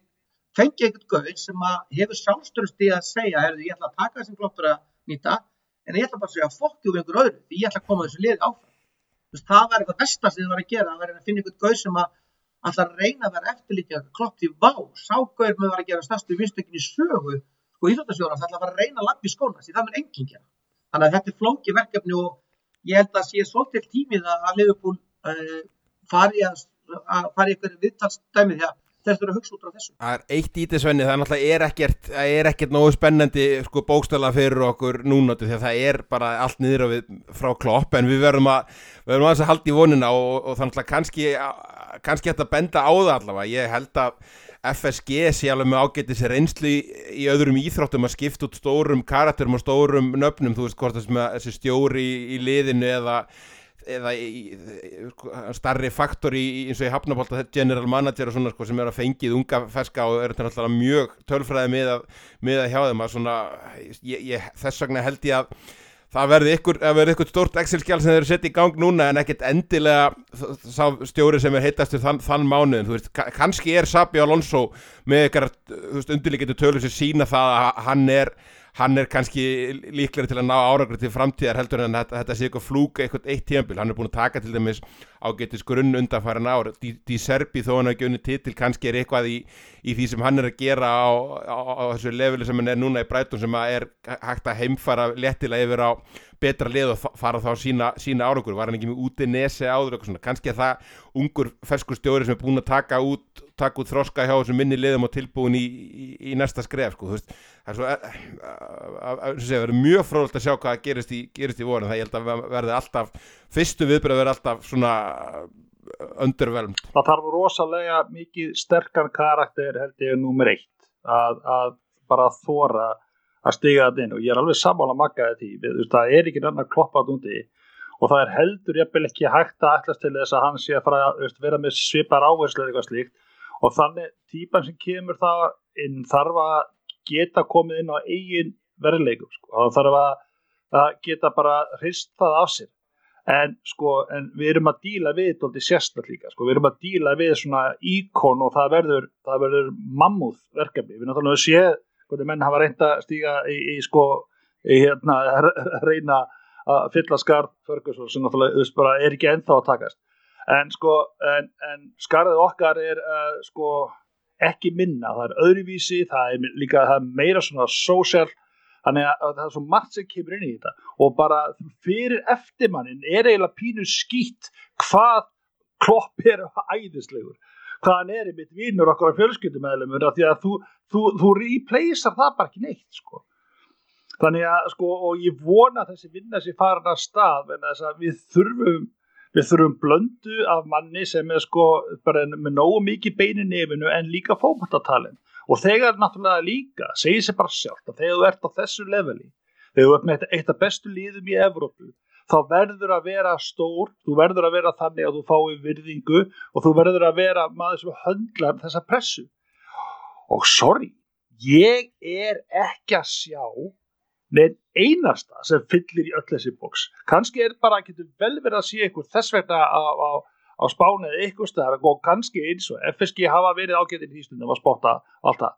fengið einhvern gauð sem hefur sjálfstörsti að segja, er, ég ætla að taka þessum kloppur að nýta en ég ætla bara að segja fokkju við einhver öðru því ég ætla að koma þessu liði áfram Þess, það var eitthvað besta sem þið var að gera það var að finna einhvern gauð sem að alltaf reyna að vera eftirlítið klopp því vá, ságauður með var að gera stærstu vinstökin í sögu sko íþjóttasjóra það ætla að að að þannig að þetta er flóki verkefni og ég held að sé svolítil tímið að Liverpool uh, fari að, að fari ykkur viðtalsdæmið því að þeir þurfa að hugsa út á þessu. Það er eitt í þessu venni, það er náttúrulega er ekkert, er ekkert nógu spennandi sko, bókstala fyrir okkur núna því að það er bara allt niður við frá klopp en við verðum að að halda í vonina og, og þannig að kannski kannski hægt að benda á það allavega. Ég held að FSG sé alveg með ágættis reynslu í, í öðrum íþróttum að skipta út stórum karakterum og stórum nöfnum, þú veist hvort þessi stjóri í, í liðinu eða eða í, starri faktor í eins og í Hafnabólta general manager og svona sko, sem er að fengið unga ferska og er náttúrulega mjög tölfræði með að, með að hjá þeim að svona, ég, ég, þess vegna held ég að það verði ykkur, ykkur stort Excel-skjál sem þeir sett í gang núna en ekkert endilega stjóri sem er heitast þann, þann mánuðin, þú veist, kannski er Sabi Alonso með ykkar undirlíkjandi tölur sem sína það að hann er hann er kannski líklega til að ná áragrið til framtíðar heldur en þetta, þetta sé eitthvað flúk eitthvað eitt tíambil, hann er búin að taka til dæmis ágetis grunn undanfæran ár. Di Serbi þó hann hafa gönni titil kannski er eitthvað í, í því sem hann er að gera á, á, á þessu leveli sem hann er núna í Breitón sem er hægt að heimfara lettilega yfir á betra lið og fara þá sína, sína áragur, var hann ekki með úti nesi áður kannski er það ungur ferskur stjóri sem er búin að taka út taka út þroska hjá þessum minni liðum og tilbúin í, í, í næsta skref sko, veist, það er svo að, að, að, að mjög fróðult að sjá hvað gerist í, gerist í voru, það ég held að verði alltaf fyrstu viðbröð verði alltaf svona undervelmt. Það þarf rosalega mikið sterkar karakter held ég nummer eitt að bara þóra að stiga þetta inn. Og ég er alveg samála makkaði því, við, það er ekki annar kloppað úti. Og það er heldur jafnvel ekki hægt að ætlas til þess að hann sé að fara að vera með svipar áherslu eða eitthvað slíkt og þannig típan sem kemur það inn þarf að geta komið inn á eigin verðleikum sko. og þarf að, að geta bara hrist það af sér. En sko en við erum að díla við þetta sérstaklega sko, við erum að díla við svona íkon og það verður það verður mammúð verkefni við náttúrulega séð hvernig menn hafa reynda stíga í, í sko í hérna [LAUGHS] reyna að fylla skarð sem náttúrulega er ekki ennþá að takast en sko en, en skarðið okkar er uh, sko ekki minna, það er öðruvísi það er líka, það er meira svona social, þannig að það er svo margt sem kemur inn í þetta. Og bara fyrir eftirmannin er eiginlega pínu skýtt hvað klopp er æðislegur. Hvað hann er mitt vinnur okkur á fjölskyldumæðlumur því að þú, þú, þú replacear það bara ekki neitt sko. þannig að sko og ég vona þessi vinna sér farin að stað en þess að við þurfum við þurfum blöndu af manni sem er sko bara með nógu mikið beinu nefinu en líka fókbaltatalinn og þegar náttúrulega líka segir sér bara sjálf að þegar þú ert á þessu leveli þegar þú ert með eitt af bestu líðum í Evrópu þá verður að vera stór, þú verður að vera þannig að þú fái virðingu og þú verður að vera maður sem höndlar þessa pressu. Og sorry, ég er ekki að sjá neinn einasta sem fyllir í öll þessi bóks. Kanski er bara, getur vel verið að sé ykkur þess vegna á, á, á spánu eða ykkur staðar. Og kannski eins og FSG hafa verið ágætið í Íslandum að spotta allt það.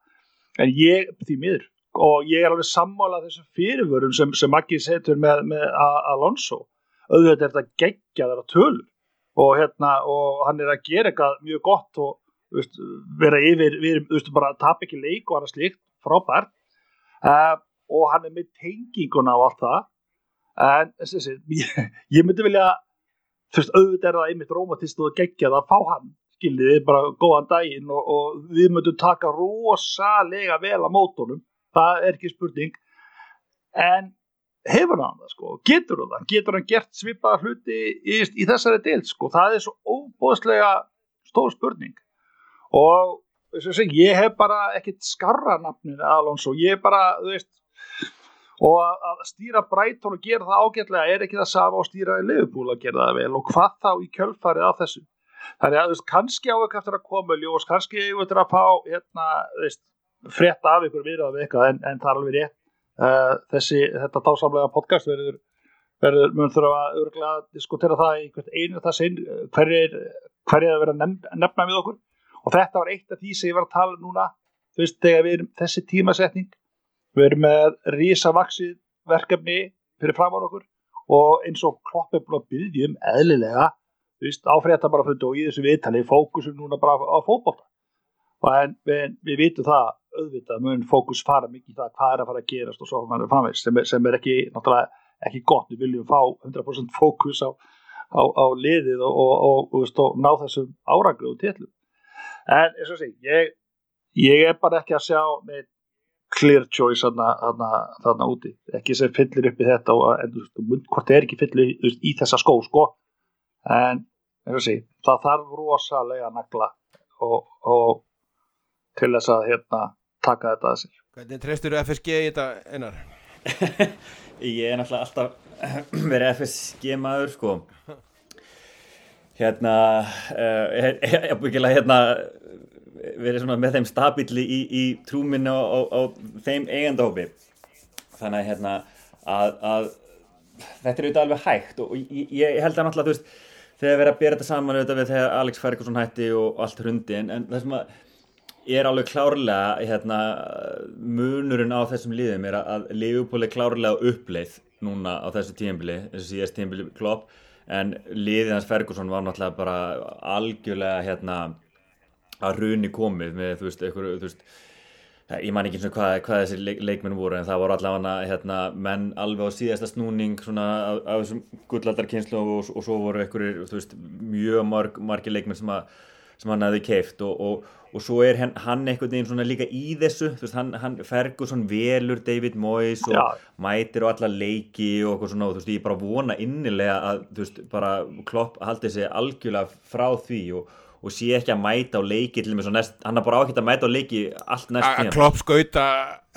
En ég, því miður, og ég er alveg sammálað þessum fyrirvörum sem, sem Maggi setur með, með Alonso. Auðvitað er þetta geggjaðar að tölur. Og, hérna, og hann er að gera eitthvað mjög gott og veist, vera yfir, við, veist, bara að tapa ekki leik og hann er slíkt, frábært. Uh, og hann er með tenginguna og allt það. En þessi, ég, ég myndi vilja fyrst auðvitað er það einmitt rómatist og geggjað að fá hann skiljiði bara góðan daginn og, og við myndum taka rosalega vel á mótunum. Það er ekki spurning. En hefur hann það sko, getur hann getur hann gert svipaða hluti í, í þessari del sko, það er svo óbóðslega stór spurning. Og ég hef bara ekkert skarra nafnir Alonso, ég hef bara þú veist og að stýra Brighton og gera það ágætlega er ekki það sama og stýra Liverpool að gera það vel? Og hvað þá í kjölfarið af þessu? Þannig að veist, kannski á ekki eftir að koma ljós, kannski eftir að fá hérna, veist frétta af ykkur viðrað við eitthvað en, en það er alveg rétt. Uh, þessi, þetta dásamlega podcast verður, verður mun þurfa að örgulega að diskutera það í einu það sinn hverjir hverjir að vera nefna, nefna við okkur. Og þetta var eitt af því sem ég var að tala um núna veist, þegar við erum þessi tímasetning við erum með rísavaksið verkefni fyrir framar okkur og eins og klopp er búin að byggja um eðlilega, áfrétta bara og í þessu viðtali fókusum núna bara á fókbóta en við, við vitum það auðvitað mun fókus fara mikið í það hvað er að fara að gerast og svo mann er framvegs sem, sem er ekki, ekki gott, við viljum fá 100% fókus á, á, á liðið og, og, og, og ná þessum áranglu og tillum en eins og sé, ég, ég er bara ekki að sjá með clear choice þarna úti, ekki sem fyllir upp í þetta og en, veist, hvort er ekki fyllir í, í þessa skó sko en og sé, það þarf rosalega nagla og til þess að hérna taka þetta að sér. Hvernig treystur þú FSG í þetta einar? [LAUGHS] ég er náttúrulega alltaf [CLEARS THROAT] verið FSG maður sko hérna uh, ég hef byggilega hérna verið svona með þeim stabíli í, í trúminni á, á, á þeim eigandahópi þannig hérna að, að þetta er auðvitað alveg hægt og ég, ég held að náttúrulega þú veist þegar við erum að bera þetta saman auðvitað við þegar Alex Ferguson hætti og allt hrundi en, það sem að er alveg klárlega hérna, munurinn á þessum liðum er að Liverpool er klárlega uppleið núna á þessu tímbili þessu síðast tímbili klopp en liðið hans Ferguson var náttúrulega bara algjörlega hérna, að runi komið með þú veist, einhver, þú veist ég man ekki eins og hvað, hvað þessi leik, leikmenn voru en það voru allavega hérna, menn alveg á síðasta snúning svona af, af þessum gullaldarkynslu og, og svo voru einhverjir mjög marg, margi leikmenn sem að sem hann hefði keift og, og, og svo er hann, hann einhvern veginn svona líka í þessu veist, hann, hann Ferguson velur David Moyes og Já. mætir og alla leiki og eitthvað svona og þú veist ég bara vona innilega að þú veist bara Klopp haldi sig algjörlega frá því og, og sé ekki að mæta á leiki til og með svo næst, hann er bara ákveðt að mæta á leiki allt næst tíma. Klopp skauta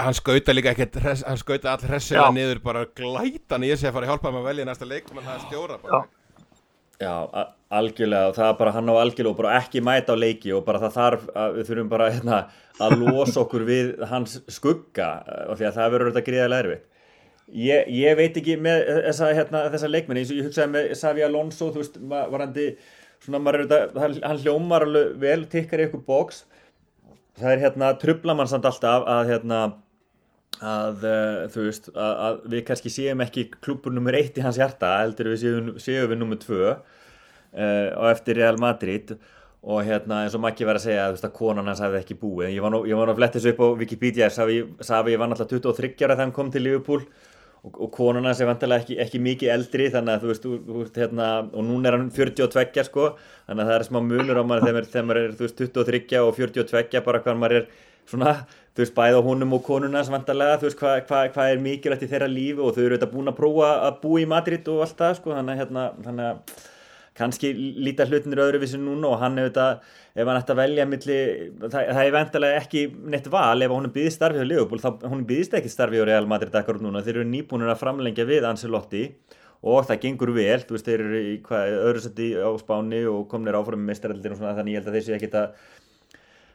hann skauta líka ekkert, hann skauta all hressilega niður bara glætan í þessi að fara að hjálpa hann að velja næsta leik menn það er stjóra bara. Já. Já, algjörlega og það er bara hann á algjörlega og bara ekki mæta á leiki og bara það þarf að við þurfum bara hérna, að losa okkur við hans skugga eh, og því að það verður þetta gríðarlega erfitt. Ég, ég veit ekki með þessa, hérna, þessa leikmenni eins og ég hugsaði með Savi Alonso, þú veist, varandi, svona maður er þetta, hann hljómar alveg vel, tikkar í eitthvað bóks, það er hérna trublamann samt alltaf að hérna að uh, þú veist að, að við kannski séum ekki klúpur nummer eitt í hans hjarta heldur við séum, séum við nummer tvö uh, og eftir Real Madrid. Og hérna eins og Maggi var að segja veist, að konan hans hefði ekki búið. Ég var nú, ég var nú að fletta þessu upp á Wikipedia Savi, Savi var náttúrulega 23 ára þegar hann kom til Liverpool og, og konuna sem vantilega ekki, ekki mikið eldri þannig að þú veist, þú, þú hérna, og núna er hann 42 sko. Þannig að það er smá munur á maður þegar, þegar maður er veist, 23 og 42 bara hvað maður er svona, þú veist, bæða húnum og konuna sem vantilega, þú veist, hvað hva, hva er mikilvægt í þeirra lífi og þau eru þetta búin að prófa að bú í Madrid og allt það sko. Þannig, hérna, þannig að kannski líta hlutinir öðruvísi núna og hann hefur þetta, ef hann ætti að velja milli, það, það er vendalega ekki neitt val ef hún er byggðið starfið á Liverpool þá hún er byggðist ekki starfið á Real Madrid akkur núna, þeir eru nýbúinir að framlengja við Ancelotti og það gengur vel þú veist, þeir eru í öðru seti á spáni og komnir áfram með meistaraldin og svona þannig ég held að þessi ekkit að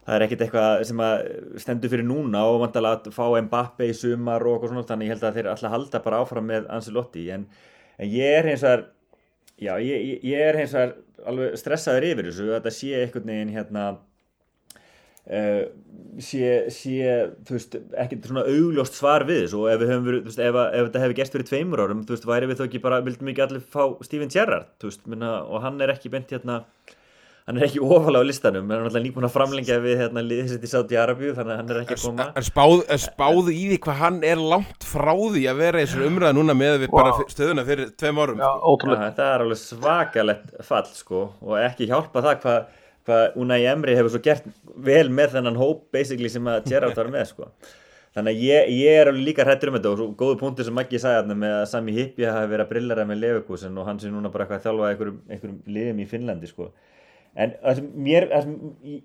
það er ekkit eitthvað sem að stendur fyrir núna og vantala að fá Mbappe í sumar og svona, þannig ég held að þeir alltaf halda bara áfram með Ancelotti. En, en ég er eins og Já, ég, ég er hins vegar alveg stressaður yfir þessu að þetta sé einhvern veginn hérna uh, sé, sé þú veist, ekkert svona augljóst svar við þessu og ef verið, veist, ef, ef þetta hefði gæst fyrir tveimur árum, þú veist, væri við þó ekki bara, vildum ekki allir fá Steven Gerrard, þú veist, minna, og hann er ekki bent hérna hann er ekki ofalega á listanum en hann er alltaf nýbúin að framlengja við hérna liðsett í Sáti Arabíu þannig að hann er ekki að koma En spáðu spáð í því hvað hann er langt frá því að vera í þessu umræða núna með við wow. bara stöðuna fyrir tveim árum Já, sko. ja, Það er alveg svakalett fall sko og ekki hjálpa það hvað hva Unai Emri hefur svo gert vel með þennan hóp basically sem að Gerrard var með sko Þannig að ég, ég er alveg líka hrættur um þetta og svo góðu punkti sem Maggi sagði með að Sami Hippi hafi verið að brillera með Leverkusen og hann sé núna bara eitthvað að þjálfa einhverjum, einhverjum liðum í Finnlandi sko en mér,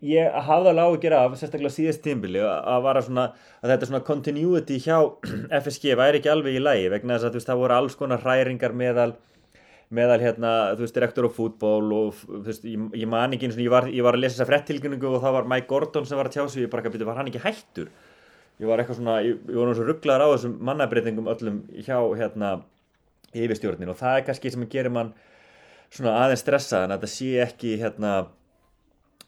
ég hafði alveg á að gera af, sérstaklega síðast tímbili að að þetta svona continuity hjá [CLEARS THROAT] FSG væri ekki alveg í lægi vegna þess að veist, það voru alls konar hræringar meðal, meðal hérna, þú veist, direktor á fútból og þú veist, ég, ég man ekki eins og ég var, ég var að lesa þessa frettilgjöningu og það var Mike Gordon sem var að tjá sig, ég bara byrja, var hann ekki hættur? Ég var eitthvað svona, ég, ég var náttúrulega rugglaður á þessum mannabreitingum öllum hjá hérna yfirstjórnin og það er kannski sem gera mann svona aðeins stressað en að það sé ekki hérna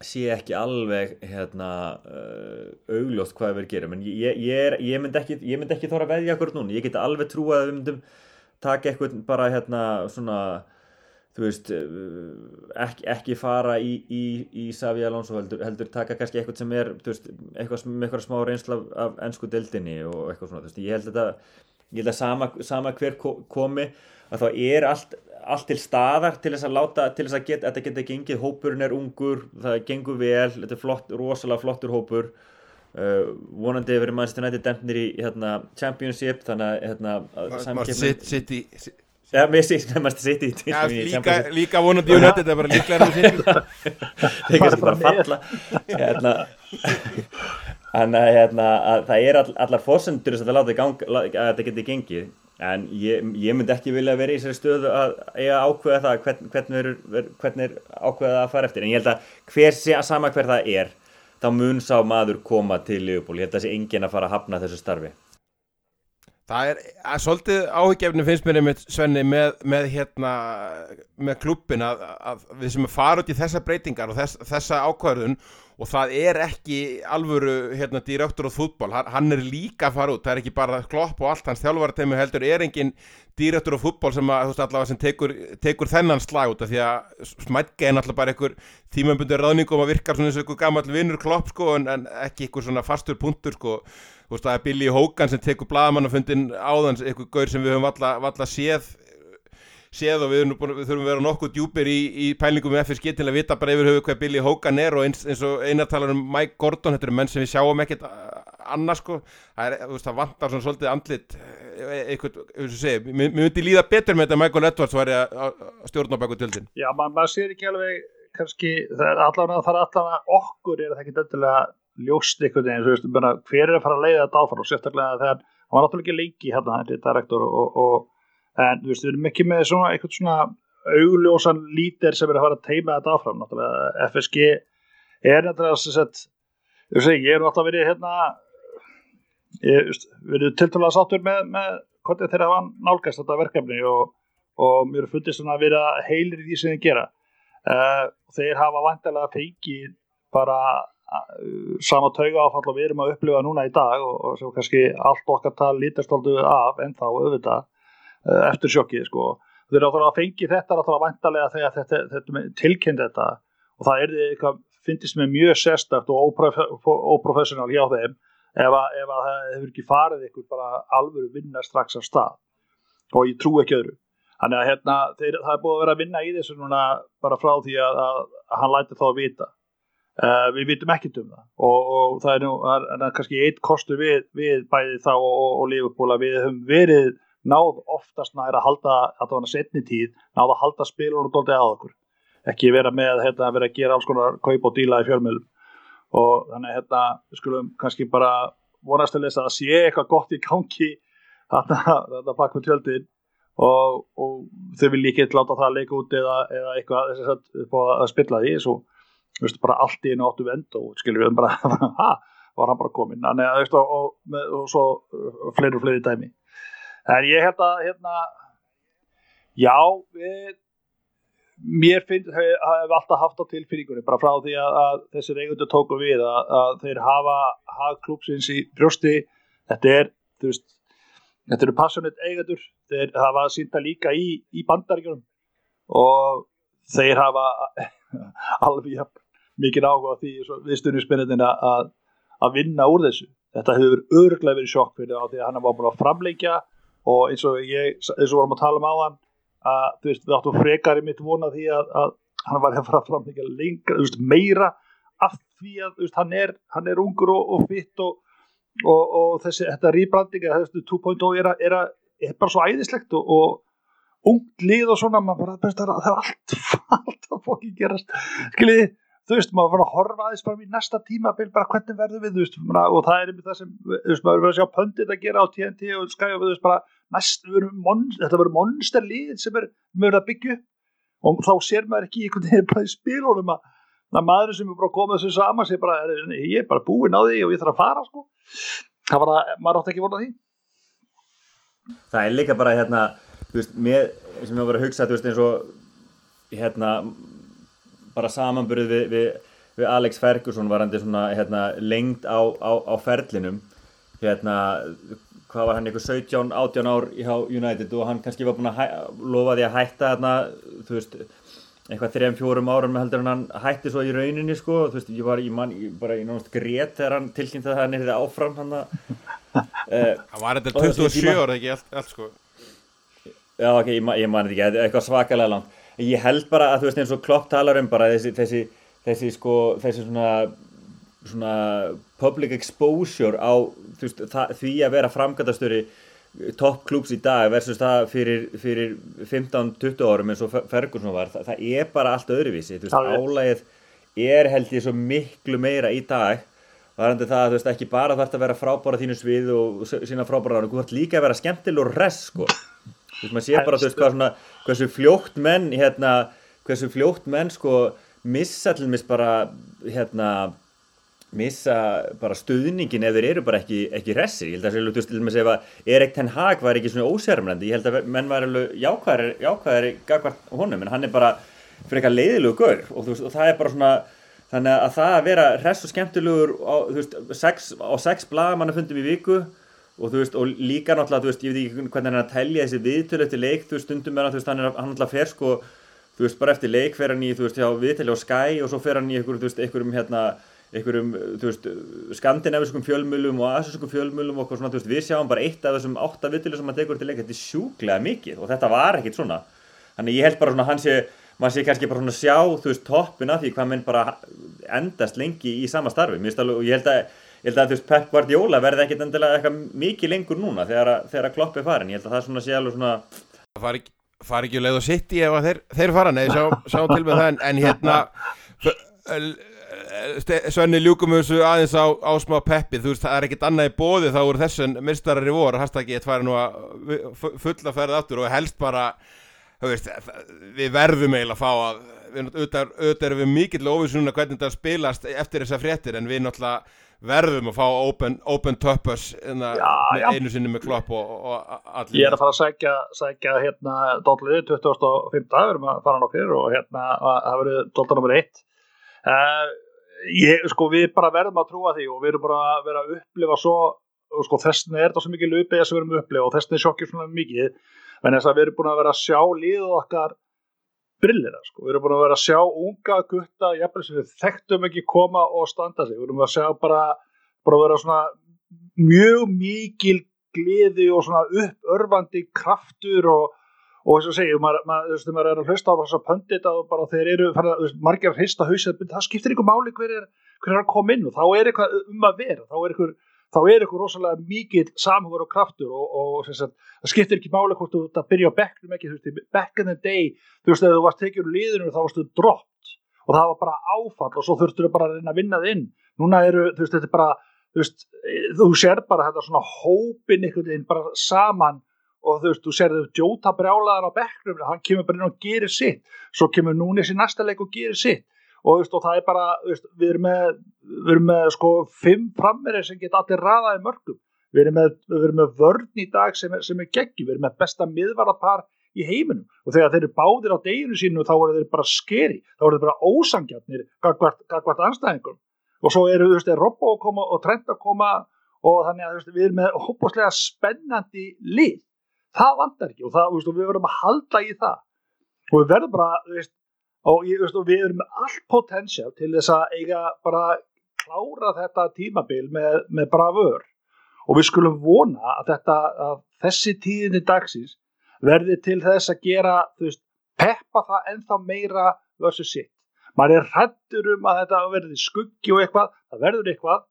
sé ekki alveg hérna uh, augljótt hvað við gerum. En ég, ég, er, ég myndi ekki, mynd ekki þóra að veðja okkur núna, ég geti alveg trúið að við myndum taka eitthvað bara hérna svona þú veist uh, ekki, ekki fara í, í, í Savi Alonso heldur, heldur taka kannski eitthvað sem er veist, eitthvað með eitthvað smá reynsla af, af ennsku deildinni og eitthvað svona veist, ég held að, ég held að sama, sama hver komi að þá er allt allt til staðar til þess að láta, til þess að get, þetta geta gengið, hópurinn er ungur, það gengur vel, þetta er flott, rosalega flottur hópur, uh, vonandi hefur Manchester United demnir í hérna, Championship, þannig að hérna, samkjöfnum... City... Já, mér sést að Manchester City Já, [LAUGHS] líka, líka vonandi United, þetta er bara líklega það er bara [LAUGHS] falla hérna [LAUGHS] Þannig að hérna, það er all, allar fósendur að það láta í gang, að þetta geti gengið en ég, ég myndi ekki vilja vera í þessari stöðu að eiga ákveða það hvern, hvernig, er, hvernig er ákveða að fara eftir. En ég held að hver sé að sama hver það er þá mun sá maður koma til Leopold, ég held að það sé engin að fara að hafna þessu starfi. Það er að svolítið áhugjefni finnst mér með Svenni með, með, hérna, með klubbin að, að við sem fara út í þessa breytingar og þess, þessa ákvæðun og það er ekki alvöru hérna, direktor á fútból, hann, er líka að fara út, það er ekki bara klopp og allt hans þjálfvartemi heldur er engin direktor á fútból sem, að, veist, allavega, sem tekur, tekur þennan slag út af því að smætge er náttúrulega bara einhver tímambundur ráðningum að virkar svona eins og einhver gammal vinnur klopp sko en, en ekki einhver svona fastur punktur sko. Þú veist það er Billy Hogan sem tekur bladamannafundin áðans, einhver gaur sem við höfum valla séð séð og við, búin, við þurfum að vera nokkuð djúpir í, í pælingum með FSG til að vita bara yfir höfu hvað Billy Hogan er og eins, eins og einar talar um Mike Gordon, þetta eru menn sem við sjáum ekkert annars sko, það, er, það vantar svona svolítið andlit e, eitthvað, eins og segi, mér myndi líða betur með þetta Michael Edwards var að stjórna á bæku tildin. Já, maður mað sér ekki alveg kannski, það er allavega það er allavega okkur er það ekki döndilega ljóst einhvern veginn, þú veist, hver er að fara að leiða þetta áfram og sérstaklega þegar hann var náttúrulega ekki lengi hérna, þetta rektor og, og en þú veist, við erum ekki með svona eitthvað svona augljósan lítir sem er að fara að teima þetta áfram. Náttúrulega FSG er náttúrulega þess að þú veist, ég er náttúrulega verið hérna ég, verið tiltalega sáttur með, með hvernig þeirra var nálgast þetta verkefni og, og mér fundist svona að vera heilir í því sem þið gera. Uh, þeir hafa vantilega fengið bara sama tauga áfall og við erum að upplifa núna í dag og, og sem kannski allt okkar tal lítast aldrei af en þá auðvitað eftir sjokkið sko. Þeir eru að fengi þetta að vantarlega þegar þetta, þetta tilkynnt þetta. Og það er eitthvað, finnst mér mjög sérstakt og óprofessionál hjá þeim ef að, ef að það hefur ekki farið ykkur bara alvöru vinna strax af stað. Og ég trú ekki öðru. Þannig að hérna, þeir, það er búið að vera að vinna í þessu núna bara frá því að, að, að hann læti þá að vita. Uh, við vitum ekkert um það. Og, og það er nú er, er kannski eitt kostu við, við bæði þá og, og, og lífepóla við höfum verið náð oftast nær að halda að var setni tíð, náð að halda spilunum doldið að okkur, ekki vera með hérna, vera að gera alls konar kaup og díla í fjölmjölum og þannig hérna skulum kannski bara vonast til þess að sé eitthvað gott í gangi þetta pakk með tjöldin. Og, og þau vil ekki láta það að leika út eða, eða eitthvað þess að, að spilla því svo veist, bara allt í einu áttu vend og skilur við bara [LAUGHS] ha, var hann bara komin Þannig, veist, og, og, og svo fleiri og fleiri dæmi en ég held að hérna já við mér finnst, hef alltaf haft á tilfinningunni bara frá því að, að þessir eigundur tóku við að, að þeir hafa hagklúpsins í brjósti. Þetta er, þú veist þetta eru passionate eigundur þeir hafa sínda líka í, í bandaríkjum og þeir hafa [LAUGHS] alveg ja, mikið áhuga því viðstunningsminnitin að, að vinna úr þessu. Þetta hefur örglega verið sjokk fyrir því að hann var búin að framleikja og eins og ég, eins og vorum að tala um á hann að þú veist, við áttum frekar í mitt vona því að, að hann var að fara fram lengra, þú veist, meira af því að, þú veist, hann er, hann er ungur og, og fitt og, og, og þessi, þetta rýbranding að þessu 2.0 er, er, er bara svo æðislegt og ungt lið og svona, maður bara, það er allt [LAUGHS] allt að fokkin gerast. Skiljiði, þú veist, maður var að horfa aðeins fram í næsta tímabil, bara hvernig verður við, þú veist, og það er einmitt það sem, þú veist, maður verður að sjá pöndið að gera á TNT og og við, þú veist, bara næst, þetta verður monsterlið sem er verið að byggja og þá sér maður ekki einhvern veginn bara í spilunum að, að maður sem er bara koma þessu sama sé bara, ég er bara búinn á því og ég þarf að fara sko. Það var að, maður átti ekki vonað því. Það er líka bara hérna, þú veist, mér sem ég var að hugsa, þú veist, eins og hérna, bara samanbyrðið við, við, við Alex Ferguson varandi svona, hérna, lengt á, á, á ferlinum hérna, hvað var hann, eitthvað 17, 18 ár hjá United og hann kannski var búin að lofa því að hætta þarna, þú veist, eitthvað 3-4 árum heldur en hann hætti svo í rauninni sko, þú veist, ég var í mann, ég bara í náttúrulega grét þegar hann tilkynnt að hann er þetta áfram hann að... [LAUGHS] Það var þetta 27 ára ekki allt, allt sko. Já, ok, ég, ég man þetta ekki, eitthvað svakalega langt. Ég held bara að þú veist eins og Klopp talar um bara þessi, þessi, þessi sko, þessi svona svona public exposure á veist, það, því að vera framkvæmtastöri toppklúps í dag versus það fyrir, fyrir 15-20 árum eins og Ferguson var, það, það er bara allt öðruvísi, veist, álægið er held ég svo miklu meira í dag varandi það að þú veist ekki bara þarf að vera frábára þínu svið og sína frábára ránu, þú þarf líka að vera skemmtil og res sko, þú veist, maður sé bara þú veist hvað svona, hversu fljótt menn hérna, hversu fljótt menn sko missa til mis bara hérna missa bara stuðningin ef þeir eru bara ekki, ekki resir, ég held að þú veist, ef Erik Ten Hag var ekki svona ósérmlandi, ég held að menn var alveg jákvæðari, jákvæðari gagvart honum, en hann er bara fyrir eitthvað leiðilegu gaur. Og, veist, og það er bara svona, þannig að það að vera res og skemmtilegur á, veist, sex, á sex blagamanna fundum í viku og veist, og líka náttúrulega, ég veit ekki hvernig hann er að telja þessi viðtölu eftir leik, stundum er hann, er náttúrulega fer sko, þú veist, bara eftir leik fer hann í, viðtölu á Sky og svo fer hann í einhverjum hérna einhverjum, þú veist, skandinaviskum fjölmjölum og asískum fjölmjölum og svona, þú veist, við sjáum bara eitt af þessum átta vittilu sem hann tekur til leik, þetta er sjúklega mikið og þetta var ekkit svona. Þannig ég held bara svona, hann sé, maður sé kannski bara svona sjá, þú veist, toppina því hvað minn bara endast lengi í sama starfi. Og ég held að, ég held að, þú veist, Pep Guardiola verði ekkit endilega eitthvað mikið lengur núna þegar að, þegar að klopp er farin, ég held að það svona sé alveg svona fari, ekki leið og sitt í ef þeir, þeir fara, nei, sjá, sjá til með það. En, en hérna Svenni ljúkum þessu aðeins á, á smá peppi, þú veist það er ekkit annað í bóði þá úr þessun mistarar í vor hashtagið þetta færi nú að fulla ferða aftur og helst bara veist, við verðum eiginlega að fá að auðvitað, auðvitað erum við mikill ofiðsuna hvernig þetta spilast eftir þessa fréttir en við náttúrulega verðum að fá open, open toppers hérna, einu sinni með klopp og, og allir. Ég er að fara að sækja, sækja hérna dótliði 2015 við erum að fara nokkur og hérna það verið dóttar nr. 1 uh, ég, sko, við bara verðum að trúa því og við erum bara að vera að upplifa svo, sko, þessin er þetta svo mikið löpið sem við erum að upplifa og þessin er sjokkið svona mikið, en þess að við erum búin að vera að sjá líðu okkar brillina, sko, við erum búin að vera að sjá unga gutta, jafnveg sem við þekktum ekki koma og standa sig, við erum að sjá bara, bara að vera svona mjög mikil gleði og svona uppörfandi kraftur og, og þess að segja, maður, maður, þú veist, maður er að hlusta á þess að pöndita og bara þeir eru, veist, margir að hrista hausið, það skiptir ykkur máli hver er, hver er að koma inn og þá er eitthvað um að vera, þá er ykkur, þá er ykkur rosalega mikið samhugur og kraftur og, og sagt, það skiptir ekki máli hvort þú að byrja á bekknum ekki, veist, back in the day, þú veist, þegar þú varst tekið úr liðinu þá varstu droppt og það var bara áfall og svo þurftur þau bara að reyna að vinna það inn. Núna eru, þú veist, þetta er bara þú veist, þú sér bara þetta svona hópin einhvern veginn bara saman og þú veist, þú sér þau djóta brjálaðar á bekknum, hann kemur bara inn og gerir sitt. Svo kemur núnis í næsta leik og gerir sitt. Og, þú veist, og það er bara, veist, við erum með við erum með sko fimm frammerir sem geta allir raðaði mörgum við erum með, við erum með vörn í dag sem sem er geggi, við erum með besta miðvarapar í heiminum. Og þegar þeir eru báðir á deginu sínu þá eru þeir bara skeri, þá eru þeir bara ósangjarnir gagvart anstæðingum og svo eru, þú veist, er Robbo að koma og Trent að koma. Og þannig að veist, við erum með hópaslega spennandi lið, það vandar ekki og, það, veist, og við verðum að halda í það. Og við verðum bara, veist og, veist, og við erum með allt potensial til þess að eiga bara klára þetta tímabil með, með bara vör. Og við skulum vona að, þetta, að þessi tíðinni dagsins verði til þess að gera peppa það ennþá meira versus sitt. Maður er hrættur um að þetta verði skuggi og eitthvað, það verður eitthvað,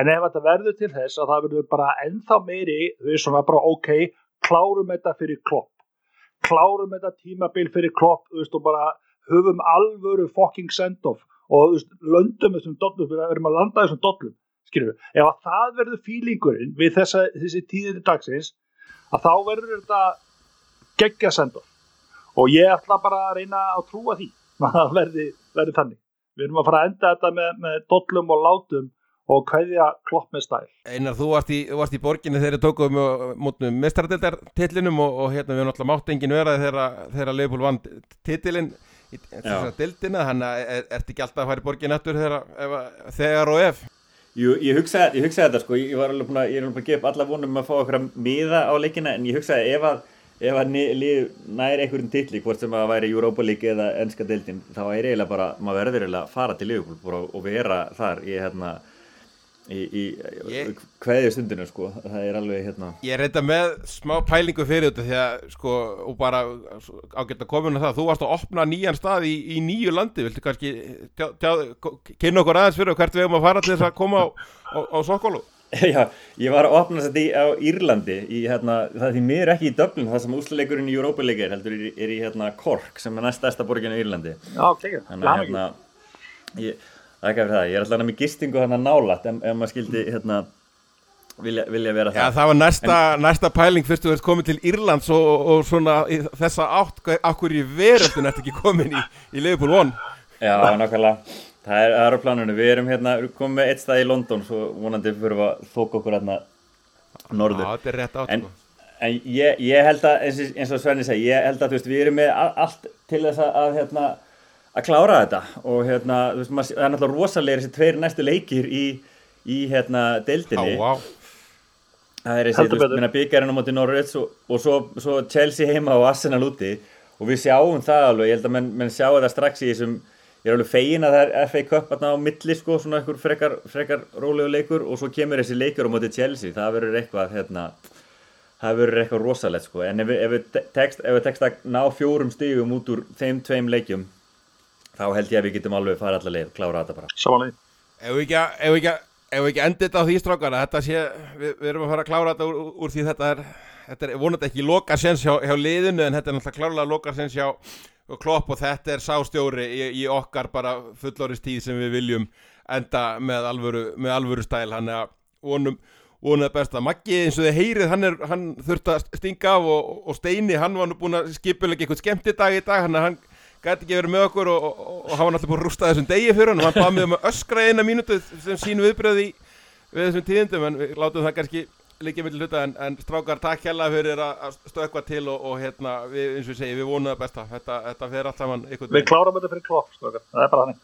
en ef þetta verður til þess að það verður bara ennþá meiri, þau er svona bara ok, klárum þetta fyrir klopp, klárum þetta tímabil fyrir klopp, veist, og bara höfum alvöru fucking send-off og veist, löndum þessum dollum, við erum að landa þessum dollum, skiljum við. Ef að það verður fílingurinn við þessa, þessi tíðinni dagsins, að þá verður þetta geggja sendur og ég ætla bara að reyna að trúa því [LAUGHS] að það verði, verði þannig. Við erum að fara að enda þetta með, með dollum og látum og hvaðja klopp með stæl. Einar, þú varst í, varst í borginni þegar þið tókuðum mútnum mestaradeldartillinum og, og hérna við erum alltaf mátt engin verað þegar Leopold vann titilinn í þessar dildina, þannig að er, ert ekki alltaf að fara í borgin eftir þegar, þegar og ef? Jú, ég hugsaði, ég hugsaði þetta sko, ég var alveg búin að, ég er alveg búin að gefa alla vonum að fá okkur að miða á leikina en ég hugsaði ef að ef að lið næri einhverjum tilli hvort sem að væri Europa League eða ennska deildin þá er eiginlega bara, maður verður eiginlega að fara til Liverpool og vera þar í hérna í, í ég, hverju stundinu sko. Það er alveg hérna. Ég er reynda með smá pælingu fyrir þetta því að sko og bara ágætt að koma um það. Þú varst að opna nýjan stað í, í nýju landi. Viltu kannski kynna okkur aðeins fyrir og hvert við erum að fara til þess að koma á, á, á Sokkólu? [LAUGHS] Já, ég var að opna þetta á Írlandi í, hérna, það er því mér ekki í Dublin það sem úsleikurinn í er heldur er, er í hérna, Cork sem er næstasta borgin í Írlandi. Já, ok, þannig hérna, ég, það er ekki af það, ég er alltaf með gistingu hérna nálat ef, ef maður skildi hérna vilja, vilja vera það Já, það. var næsta, en, næsta pæling fyrst þú ert komið til Írlands og, og svona þessa átt, ákkur í veröldun ert ekki komin í, í Liverpool One? Já, nákvæmlega. Það er aðra planunum, við erum hérna, við erum komið með eitt stað í London svo vonandi fyrir að þóka okkur hérna norður. Já, þetta er rétt átt. En, en ég, ég held að, eins, eins og Svenni segi, ég held að veist, við erum með allt til þess að, að, hérna, að klára þetta. Og hérna, þú veist, maður, það er náttúrulega rosalega þessi tveir næstu leikir í, í hérna, deildinni. Já, vá. Það er þessi, þú veist, minna byggjarinn á móti Norröðs og, og svo, svo Chelsea heima og Arsenal úti. Og við sjáum það alveg, ég held að menn, menn sjá þetta strax í þessum ég er alveg fegin að það er FA Cup á milli sko, svona einhver frekar, frekar rólegu leikur. Og svo kemur þessi leikur á móti Chelsea, það verður eitthvað hérna, það verður eitthvað rosalegt sko, en ef við tekst, tekst að ná fjórum stígum út úr þeim tveim leikjum, þá held ég að við getum alveg fara allar leið, klára þetta bara. Samanlega Ef við ekki, ef við ekki, ef við ekki endið þetta á því strákana, þetta sé við, við erum að fara að klára þetta úr, úr því þetta er þetta er vonandi ekki loka sens hjá, hjá liðinu en þetta er náttúrulega klárlega loka sens hjá klopp og þetta er sástjóri í, í okkar bara fullorðistíð sem við viljum enda með alvöru, með alvöru stæl. Hann er að vonum vonað besta. Maggi eins og þið heyrið hann, er, hann þurft að stinga af og, og Steini hann var nú búin að skipulega eitthvað skemmti dag í dag hann, hann gæti ekki verið með okkur og, og, og hann var náttúrulega búin að rústa þessum degi fyrir hann og hann baði mig um að öskra eina mínutu sem sín viðbröði við þessum tíðindum en við látum það kannski líkið millir hluta en, en strákar takk hella fyrir að stökka til og, og hérna við, eins og ég segi, við vonum það besta. Þetta, þetta fer allt saman Við klárum þetta fyrir klopp það er bara þannig